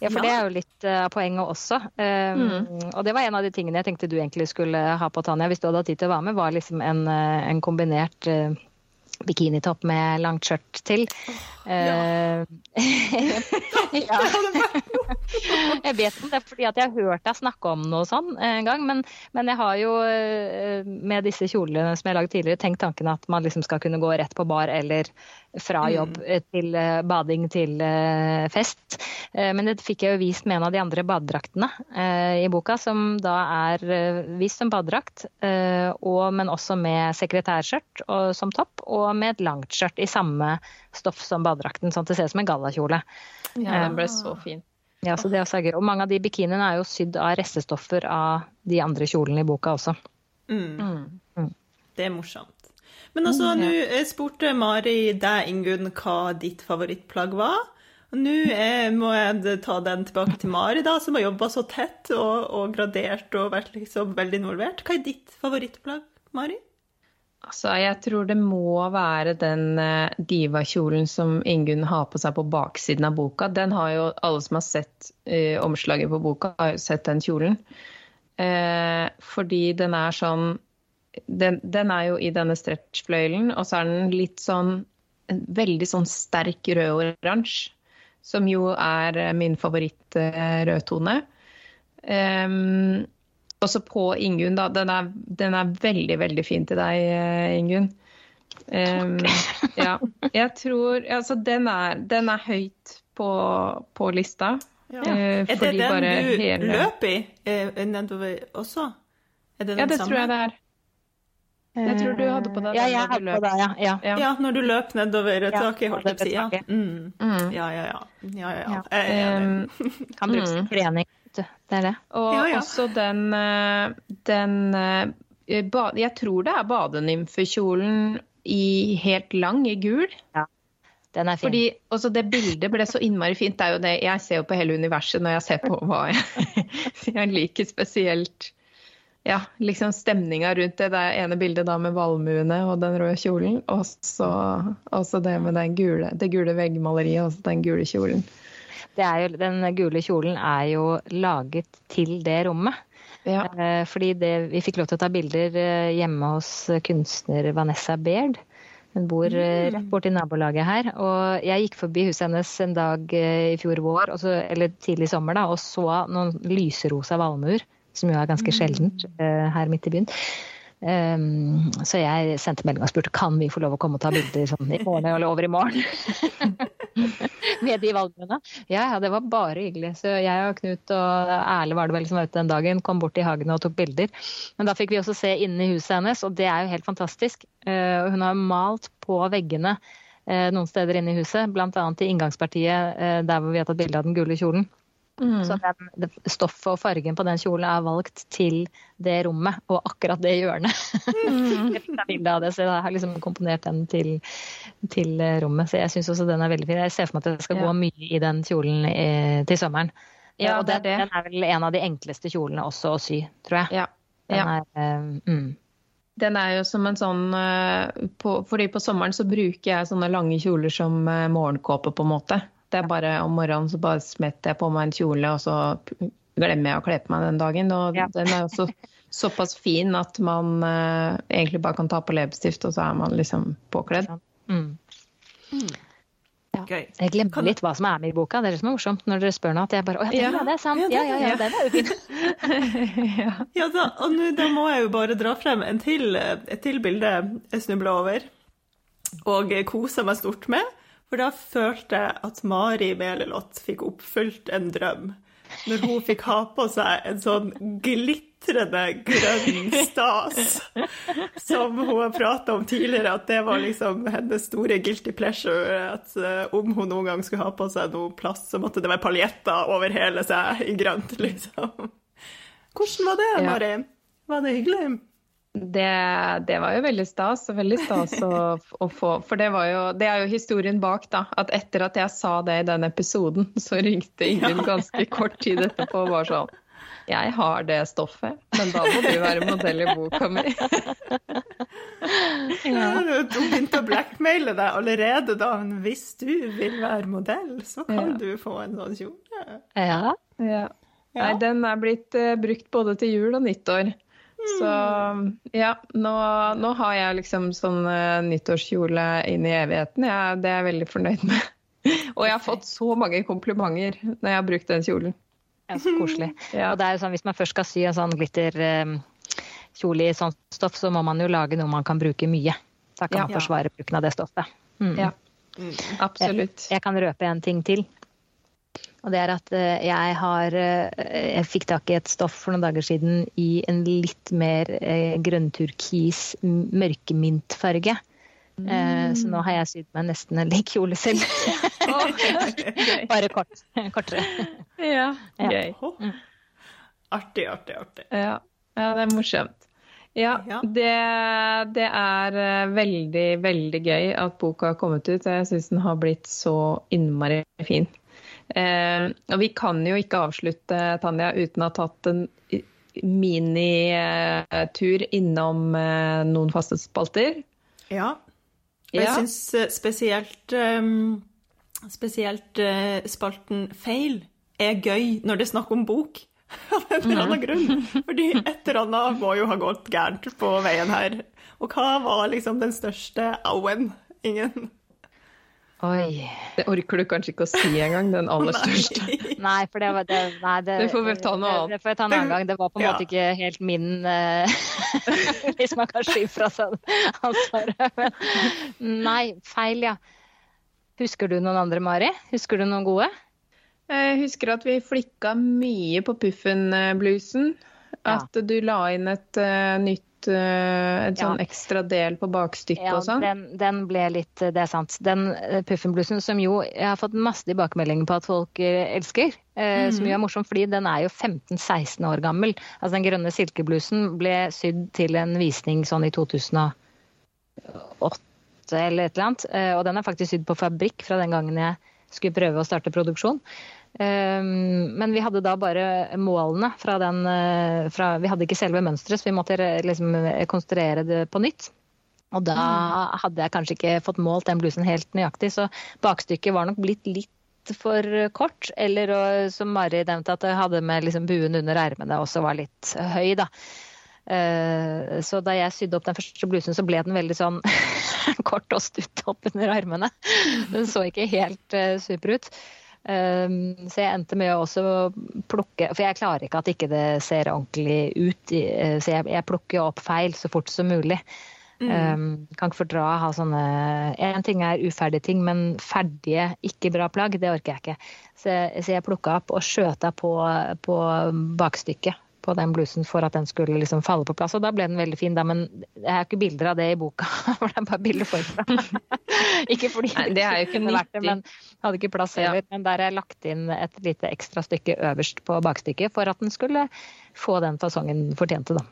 Ja, for det er jo litt av uh, poenget også. Um, mm. Og det var en av de tingene jeg tenkte du egentlig skulle ha på, Tanja, hvis du hadde hatt tid til å være med, var liksom en, uh, en kombinert uh, bikinitopp med langt skjørt til. Ja. [LAUGHS] ja. jeg vet ikke, det er fordi at jeg har hørt deg snakke om noe sånn en gang. Men, men, jeg har jo med disse kjolene som jeg har lagd tidligere, tenkt tanken at man liksom skal kunne gå rett på bar eller fra mm. jobb mm. til bading til fest. Eh, men det fikk jeg jo vist med en av de andre badedraktene eh, i boka, som da er eh, vist som badedrakt, men også med sekretærskjørt som topp, og med et langt skjørt i samme stoff som badedrakten, sånn at det ser ut som en gallakjole. Ja, den ble så fin. Ja, så det også er gøy. Og mange av de bikiniene er jo sydd av restestoffer av de andre kjolene i boka også. Mm. Mm. mm. Det er morsomt. Men altså, nå eh, spurte Mari deg, Ingunn, hva ditt favorittplagg var. Og nå er, må jeg ta den tilbake til Mari, da, som har jobba så tett og, og, gradert og vært liksom veldig involvert. Hva er ditt favorittplagg, Mari? Altså, jeg tror det må være den uh, divakjolen som Ingunn har på seg på baksiden av boka. Den har jo alle som har sett uh, omslaget på boka, har jo sett den kjolen. Uh, fordi den er sånn den, den, er jo i denne stretchfløyelen, og så er den litt sånn veldig sånn sterk rød-oransje. Som jo er min favoritt-rødtone. Um, også på Ingunn, da. Den er, den er, veldig, veldig fin til deg, eh, Ingunn. Um, ja. Jeg tror Altså, den er, den er høyt på, på lista. Ja. Uh, er det den du hele... løp i nedover også? Er det den ja, det samme? tror jeg det er. Jeg tror du hadde på det. Ja, jeg hadde på det, ja. ja. Ja. når du løp nedover taket, holdt jeg på å si. Ja. Mm. Mm. ja, ja, ja. ja, ja, ja. Um, kan brukes til trening du. Det er det. Og ja, ja. også den, eh, den eh, Jeg tror det er badenymfekjolen i helt lang, i gul. Ja. Den er fin. Fordi også det bildet ble så innmari fint. Det er jo det, jeg ser jo på hele universet når jeg ser på hva jeg, [LAUGHS] jeg liker spesielt. Ja, liksom stemninga rundt det. Det ene bildet da med valmuene og den røde kjolen. Og så det med gule, det gule veggmaleriet og den gule kjolen jo, den gule kjolen er jo laget til det rommet. Ja. Eh, fordi det, vi fikk lov til å ta bilder eh, hjemme hos kunstner Vanessa Baird. Hun bor eh, mm. rett borti nabolaget her. Og jeg gikk forbi huset hennes en dag i fjor vår, så, eller tidlig sommer, da, og så noen lyserosa valmuer. Som jo er ganske mm. sjeldent her midt i byen. Um, så jeg sendte melding og spurte kan vi få lov å komme og ta bilder sånn i morgen eller over i morgen. [LAUGHS] Med de valgene. Ja, ja, det var bare hyggelig. Så jeg og Knut og Erle var det vel som var ute den dagen, kom bort i hagen og tok bilder. Men da fikk vi også se inne i huset hennes, og det er jo helt fantastisk. Uh, hun har malt på veggene uh, noen steder inne i huset, bl.a. i inngangspartiet uh, der hvor vi har tatt bilde av den gule kjolen. Mm. Så den, stoffet og fargen på den kjolen er valgt til det rommet og akkurat det hjørnet. Mm. [LAUGHS] så jeg har liksom komponert den til, til rommet. Så jeg syns også den er veldig fin. Jeg ser for meg at det skal ja. gå mye i den kjolen i, til sommeren. Ja, og den, det er den, er vel en av de enkleste kjolene også å sy, tror jeg. Ja. Den er, uh, mm. Den er jo som en sånn uh, på, Fordi på sommeren så bruker jeg sånne lange kjoler som uh, morgenkåpe, på en måte. Det er bare om morgenen så bare smetter jeg på meg en kjole, og så glemmer jeg å kle på meg den dagen. Og ja. den er også [LAUGHS] såpass fin at man uh, egentlig bare kan ta på leppestift, og så er man liksom påkledd. Mm. Mm. Ja. Jeg glemmer litt hva som er med i boka. Det er det som er morsomt når dere spør noe. At jeg bare Å ja, det, det er sant. Ja, ja, ja, den er jo fin. [LAUGHS] [LAUGHS] ja, da, og nå, da må jeg jo bare dra frem en til, et til bilde jeg snubla over og koser meg stort med. For da følte jeg at Mari Melelott fikk oppfylt en drøm. Når hun fikk ha på seg en sånn glitrende grønn stas som hun har prata om tidligere, at det var liksom hennes store guilty pleasure. At uh, om hun noen gang skulle ha på seg noe plast, så måtte det være paljetter over hele seg i grønt, [LAUGHS] liksom. Hvordan var det, Mari? Var det hyggelig? Det, det, var jo veldig stas. Veldig stas å, å, få. For det, jo, det, er jo historien bak, da. At etter at jeg sa det i den episoden, så ringte Ingrid ganske kort tid etterpå og var sånn Jeg har det stoffet, men da må du være modell i boka mi. [LAUGHS] ja. Du begynte å blackmaile deg allerede da. Men hvis du vil være modell, så kan ja. du få en sånn kjole. Ja. ja. Nei, den er blitt uh, brukt både til jul og nyttår. Så ja, nå, nå, har jeg liksom sånn uh, nyttårskjole inn i evigheten. Jeg, det er jeg veldig fornøyd med. [LAUGHS] Og jeg har fått så mange komplimenter når jeg har brukt den kjolen. Ja, så koselig. [LAUGHS] Ja. Og det er jo sånn, Hvis man først skal sy en sånn glitterkjole um, i sånt stoff, så må man jo lage noe man kan bruke mye. Da kan man forsvare bruken av det stoffet. Mm. Ja, absolutt. Jeg, jeg kan røpe en ting til. Og det er at eh, jeg har eh, Jeg fikk tak i et stoff for noen dager siden i en litt mer eh, grønnturkis, mørkemintfarge. Mm. Så nå har jeg sydd meg nesten en lik kjole selv. [LAUGHS] Bare kort. Kortere. Ja, gøy. Ja. Artig, artig, artig. Ja. ja, det er morsomt. Ja, Ja. det, det er veldig, veldig gøy at boka har kommet ut. Jeg syns den har blitt så innmari fin. Eh, og vi kan jo ikke avslutte, Tanja, uten å ha tatt en minitur innom eh, noen faste spalter. Ja. Og jeg Ja. syns eh, spesielt um, Spesielt uh, spalten feil er gøy når det er snakk om bok. [LAUGHS] Av en eller annen grunn. [LAUGHS] Fordi et eller annet må jo ha gått gærent på veien her. Og hva var liksom den største auen? Ingen Oi. Det orker du kanskje ikke å si engang, den aller [LAUGHS] største. Nei. For det var det, nei, det, Det får vi ta noe annet. Det får jeg ta en annen gang. Det var på en Ja. måte ikke helt min uh, [LAUGHS] Hvis man kan skyve fra seg ansvaret. Men Nei, feil, ja. Husker du noen andre, Mari? Husker du noen gode? Jeg husker at vi flikka mye på Puffen-bluesen. Ja. At du la inn et uh, nytt eh, En sånn Ja. ekstra del på bakstykket Ja, og sånn. den, den ble litt Det er sant. Den Puffenblussen som jo jeg har fått masse tilbakemeldinger på at folk elsker. elsker, eh, som jo er morsom fordi den er jo 15-16 år gammel. Altså Den grønne silkeblusen ble sydd til en visning sånn i 2008 eller et eller annet. eh, Og den er faktisk sydd på fabrikk fra den gangen jeg skulle prøve å starte produksjon. Um, Men vi hadde da bare målene fra den eh, fra, Vi hadde ikke selve mønsteret, så vi måtte eh, liksom eh, konstruere det på nytt. Og da hadde jeg kanskje ikke fått målt den blusen helt nøyaktig, så bakstykket var nok blitt litt for kort. Eller og, som Mari nevnte, at jeg hadde med liksom buen under ermene også var litt høy, da. Eh, Så da jeg sydde opp den første blusen, så ble den veldig sånn [LAUGHS] kort og stutt opp under armene. Den så ikke helt eh, super ut. Um, så jeg endte med å også plukke For jeg klarer ikke at ikke det ser ordentlig ut. eh, Så jeg, plukker jo opp feil så fort som mulig. Mm. kan ikke fordra å ha sånne En ting er uferdige ting, men ferdige, ikke bra plagg, det orker jeg ikke. Så, jeg- så plukka opp og skjøta på, på bakstykket på den blusen for at den skulle liksom falle på plass. Og da ble den veldig fin, da, men jeg har ikke bilder av det i boka. [LAUGHS] For det er bare bilder forfra. [LAUGHS] ikke fordi Nei, det er jo ikke kunne vært det, men hadde ikke plass Ja. Men der har jeg lagt inn et lite ekstra stykke øverst på bakstykket for at den skulle få den fasongen fortjente, da.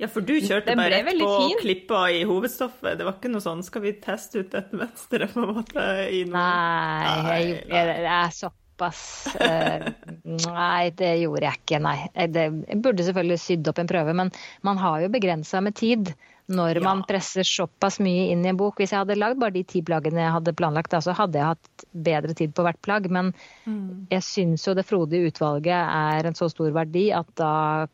Ja, for du kjørte bare rett på fin. klippa i hovedstoffet. Det var ikke noe sånn 'skal vi teste ut dette mønsteret', på en måte? I noe... Nei, jeg, jeg, jeg, jeg, jeg såpass eh, Nei, det gjorde jeg ikke, nei. Jeg- Det, jeg burde selvfølgelig sydd opp en prøve, men man har jo begrensa med tid når Ja. man presser såpass mye inn i en bok. Hvis jeg hadde lagd bare de ti plaggene jeg hadde planlagt, da, så hadde jeg hatt bedre tid på hvert plagg. Men Mm. jeg syns jo det frodige utvalget er en så stor verdi at da,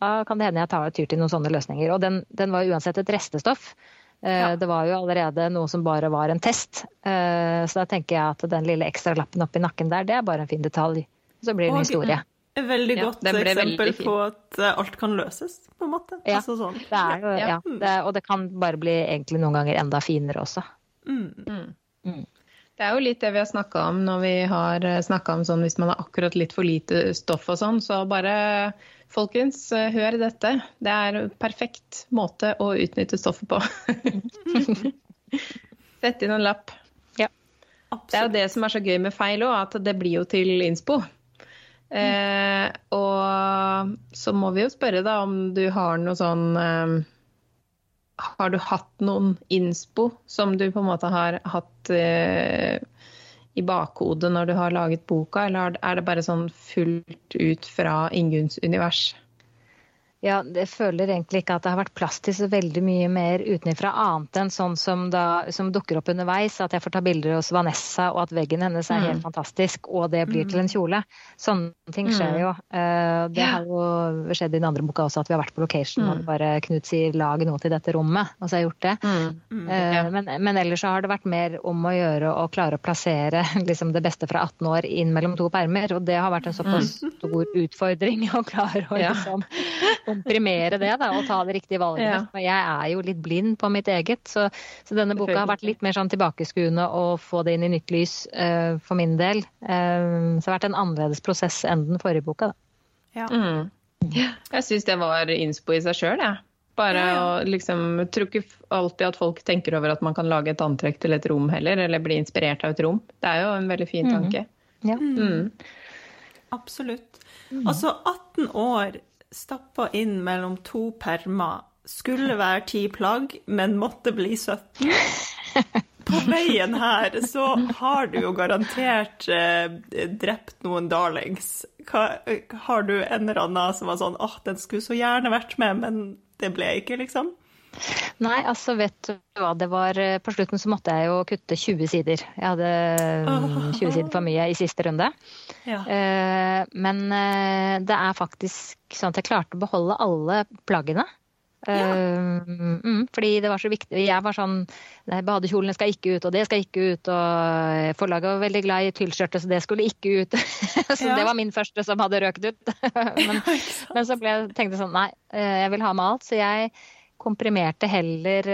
da kan det hende jeg tar tyr til noen sånne løsninger. Og den, den var uansett et restestoff. Eh, Ja. Det var jo allerede noe som bare var en test. Eh, Så da tenker jeg at den lille ekstra lappen oppi nakken der, det er bare en fin detalj. Så blir det en historie. Et veldig godt ja, eksempel veldig på at eh, alt kan løses, på en måte. Ja. Altså sånn. Det er jo, Ja. ja, det, og det kan bare bli egentlig noen ganger enda finere også. Mm. Det er jo litt det vi har snakka om når vi har snakka om sånn hvis man har akkurat litt for lite stoff og sånn, så bare folkens, eh, hør dette. Det er en perfekt måte å utnytte stoffet på. [LAUGHS] Sett inn en lapp. Det er jo det som er så gøy med feil òg, at det blir jo til innspo. Eh, og så må vi jo spørre da om du har noe sånn eh, Har du hatt noen innspo som du på en måte har hatt eh, i bakhodet når du har laget boka, eller er det bare sånn fullt ut fra Ingunns univers? Ja, jeg føler egentlig ikke at det har vært plass til så veldig mye mer utenfra, annet enn sånn som, da, som dukker opp underveis. At jeg får ta bilder hos Vanessa, og at veggen hennes er helt fantastisk, og det blir til en kjole. Sånne ting skjer jo. Eh, Det har jo skjedd i den andre boka også, at vi har vært på location og bare Knut sier 'lag noe til dette rommet', og så har jeg gjort det. Eh, Men, men ellers så har det vært mer om å gjøre å klare å plassere [LAUGHS] liksom, det beste fra 18 år inn mellom to permer. Og det har vært en såpass stor utfordring å klare å Ja. liksom, [LAUGHS] komprimere det da, og ta det riktige valget. Ja. Jeg er jo litt blind på mitt eget, så, så denne boka har vært litt mer sånn tilbakeskuende å få det inn i nytt lys uh, for min del. Eh, så det har vært en annerledes prosess enn den forrige boka. Da. Ja. Mm. Jeg syns det var innspo i seg sjøl, jeg. Bare Ja, ja. å liksom jeg Tror ikke alltid at folk tenker over at man kan lage et antrekk til et rom heller, eller bli inspirert av et rom. Det er jo en veldig fin tanke. Ja. Mm. Absolutt. Altså, 18 år stappa inn mellom to permer skulle være ti plagg, men måtte bli 17. [LAUGHS] På veien her så har du jo garantert eh, drept noen darlings. Hva, har du en eller annen som var sånn åh, den skulle så gjerne vært med, men det ble ikke, liksom? Nei, altså vet du hva det var eh, På slutten så måtte jeg jo kutte 20 sider. Jeg hadde mm, 20 sider for mye i siste runde. Ja. Eh, men eh, det er faktisk sånn at jeg klarte å beholde alle plaggene. Uh, mm, fordi det var så viktig. Jeg var sånn Badekjolene skal ikke ut, og det skal ikke ut. Og forlaget var veldig glad i tyllskjørtet, så det skulle ikke ut. [LAUGHS] så ja. det var min første som hadde røket ut. [LAUGHS] men, [LAUGHS] men, så ble jeg, tenkte jeg sånn Nei, jeg vil ha med alt. Så jeg komprimerte heller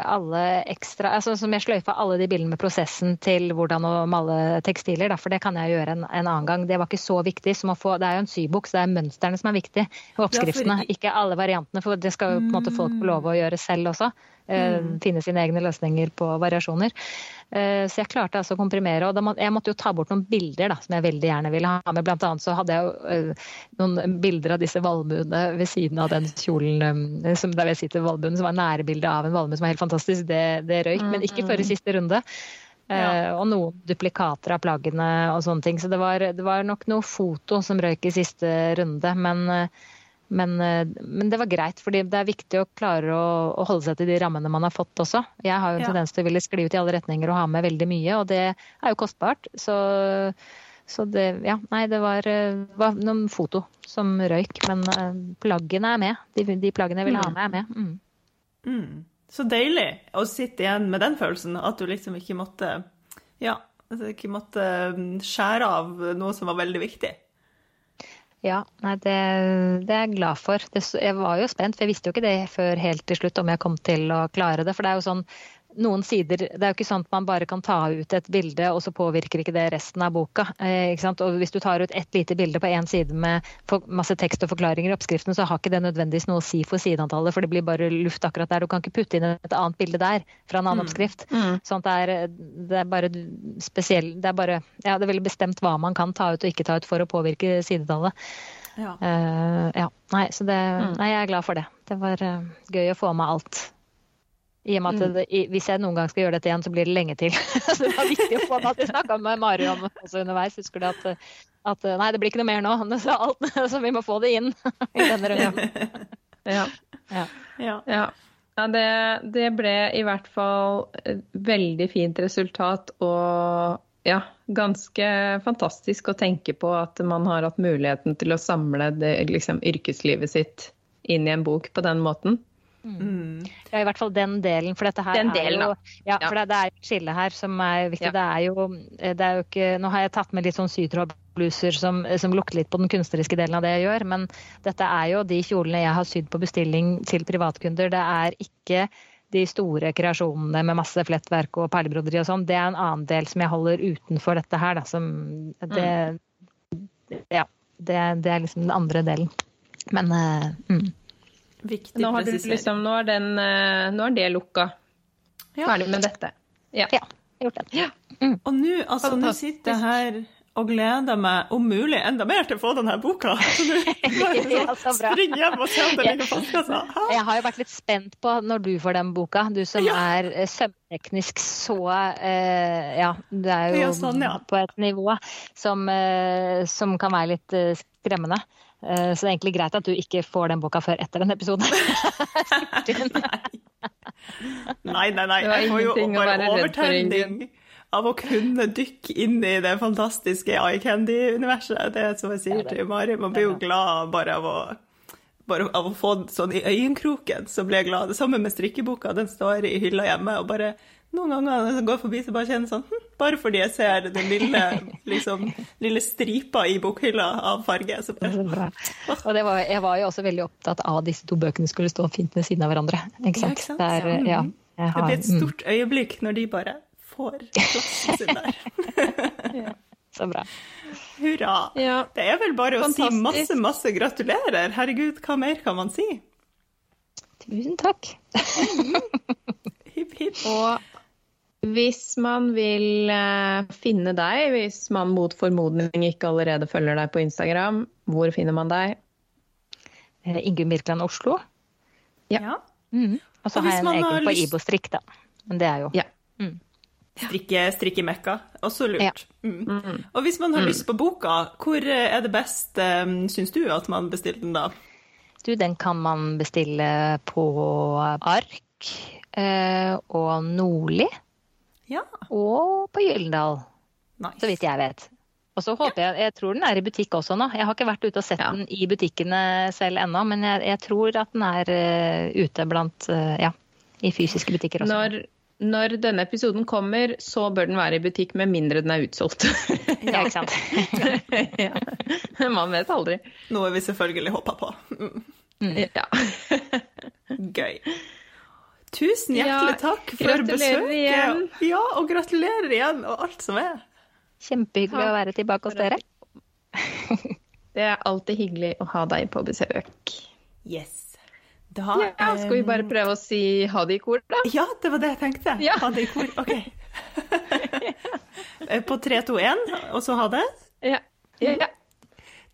alle ekstra altså Som jeg sløyfa alle de bildene med prosessen til hvordan å male tekstiler. Da, for det kan jeg gjøre en, en, annen gang. Det var ikke så viktig som å få Det er jo en sybok, så det er mønsterne som er viktig. Og oppskriftene, ja, for... ikke alle variantene. For det skal jo på en måte folk få lov å gjøre selv også. Mm. Finne sine egne løsninger på variasjoner. Så jeg klarte altså å komprimere. Og jeg måtte jo ta bort noen bilder da, som jeg veldig gjerne ville ha med. Blant annet så hadde jeg jo noen bilder av disse valmuene ved siden av den kjolen som der jeg sitter valmuen, som var nærbilde av en valmue som var helt fantastisk. Det, det røyk, men ikke før i siste runde. Ja. Og noen duplikater av plaggene og sånne ting. Så det var, det var nok noe foto som røyk i siste runde. Men men, eh, men, det var greit, fordi det er viktig å klare å, å, holde seg til de rammene man har fått også. Jeg har jo en tendens til å ville skli ut i alle retninger og ha med veldig mye, og det er jo kostbart. Så, så det Ja, nei, det var, eh, var, noen foto som røyk, men eh, plaggene er med. De, de plaggene jeg ville ha mm. med, er med. Mm. Mm. Så deilig å sitte igjen med den følelsen, at du liksom ikke måtte Ja, altså ikke måtte mm, skjære av noe som var veldig viktig. Ja, nei, det, det, er jeg glad for. Det, jeg var jo spent, for jeg visste jo ikke det før helt til slutt om jeg kom til å klare det. For det er jo sånn noen sider Det er jo ikke sånn at man bare kan ta ut et bilde, og så påvirker ikke det resten av boka. Eh, og hvis du tar ut ett lite bilde på én side med masse tekst og forklaringer i oppskriften, så har ikke det nødvendigvis noe å si for sideantallet, for det blir bare luft akkurat der. Du kan ikke putte inn et annet bilde der fra en annen mm. oppskrift. Mm. Sånn at det er, det er bare spesiell Det er bare Ja, det er veldig bestemt hva man kan ta ut og ikke ta ut for å påvirke sidetallet. Ja. Uh, ja. Nei, så det, mm. nei, jeg er glad for det. Det var uh, gøy å få med alt. I og med at mm. det, hvis jeg noen gang skal gjøre dette igjen, så blir det lenge til. [LAUGHS] så det var viktig å få med at jeg snakka med Mari om også underveis. Husker du at, at, nei, det blir ikke noe mer nå, [LAUGHS] så, alt, så vi må få det inn [LAUGHS] i denne runden. ja. ja. ja. ja. det, det, ble i hvert fall et veldig fint resultat og ja, ganske fantastisk å tenke på at man har hatt muligheten til å samle det, liksom, yrkeslivet sitt inn i en bok på den måten. Mm. Ja, i hvert fall den delen. For dette her den delen, er jo ja, for det, det er et skille her som er viktig. Ja. Det, er jo, det er jo ikke Nå har jeg tatt med litt sånn sytrådbluser som, som lukter litt på den kunstneriske delen av det jeg gjør, men dette er jo de kjolene jeg har sydd på bestilling til privatkunder. Det er ikke de store kreasjonene med masse flettverk og perlebroderi og sånn. Det er en annen del som jeg holder utenfor dette her, da, som det, mm. Ja. Det, det, er liksom den andre delen. Men uh, mm. Viktig nå, har du, liksom, nå, er den, eh, nå er det lukka. Ja. Ferdig med dette. Ja. ja gjort det. Ja. Mm. Og nå altså, sitter jeg her og gleder meg om mulig enda mer til å få denne boka. [LAUGHS] Så [LAUGHS] ja, spring hjem og se om det ligger postkassa. Jeg har jo vært litt spent på når du får den boka, du som ja. er sømteknisk søvnteknisk så eh, Ja, du er jo sånn, på et nivå som, eh, som kan være litt eh, skremmende. Eh, så det er egentlig greit at du ikke får den boka før etter den episoden. [LAUGHS] nei, nei, nei. Jeg får jo bare overtenning av å kunne dykke inn i det fantastiske Eye Candy-universet. Det er som jeg sier til Mari, man blir jo glad bare av å, bare av å få sånn i øyenkroken. Så blir jeg glad. Det samme med strikkeboka. Den står i hylla hjemme. og bare noen ganger når jeg går forbi, så bare kjenner sånn hm, Bare fordi jeg ser den lille, liksom, lille stripa i bokhylla av farge. Så bare, og var, jeg var jo også veldig opptatt av at disse to bøkene skulle stå fint ved siden av hverandre. Ikke sant? Ja, ikke sant? Der, ja, har, det blir et mm. stort øyeblikk når de bare får plassen sin der. [LAUGHS] så bra. Hurra. Ja. Det er vel bare Fantastisk. å si masse, masse gratulerer. Herregud, hva mer kan man si? Tusen takk. hipp, hipp. Og hvis man vil eh, finne deg, hvis man mot formodning ikke allerede følger deg på Instagram, hvor finner man deg? Eh, Ingunn Birkeland Oslo. Ja. Mm. Og så har jeg en egen på lyst- Ibo-strikk, da. Men det er jo Ja. Strikke, mekka. Også lurt. Ja. Mm. Og hvis man har lyst på boka, hvor eh, er det best, um, syns du, at man bestiller den da? Du, den kan man bestille på Ark eh, og Nordli Ja, og på Gyldendal, så vidt jeg vet. Og så håper jeg Jeg tror den er i butikk også nå. Jeg har ikke vært ute og sett Ja. den i butikkene selv ennå, men jeg, jeg tror at den er uh, ute blant uh, Ja, i fysiske butikker også. Når, når denne episoden kommer, så bør den være i butikk, med mindre den er utsolgt. Ja, ikke sant. [LAUGHS] ja. Man vet aldri. Noe vi selvfølgelig håper på. Mm. Ja. Gøy. Tusen hjertelig Ja, takk for besøket. igjen. Ja, og gratulerer igjen, og alt som er. Kjempehyggelig å være tilbake hos dere. Det er alltid hyggelig å ha deg på besøk. Yes. Da, Ja, skal vi bare prøve å si ha det i kor, da? Ja, det var det jeg tenkte. Ja. Ha det i kor. OK. [LAUGHS] Eh, På 3, 2, 1, og så ha det. Ja. ja, ja.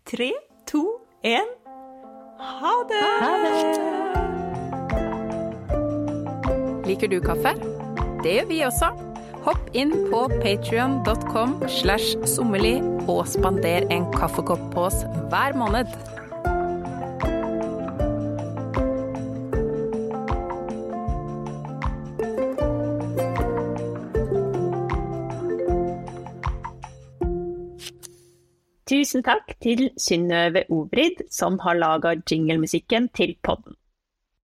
3, 2, 1. Ha det! Liker du kaffe? Det gjør vi også. Hopp inn på patrion.com slash sommerli og spander en kaffekopp på oss hver måned. Tusen takk til Synnøve Obrid, som har laga jinglemusikken til podden.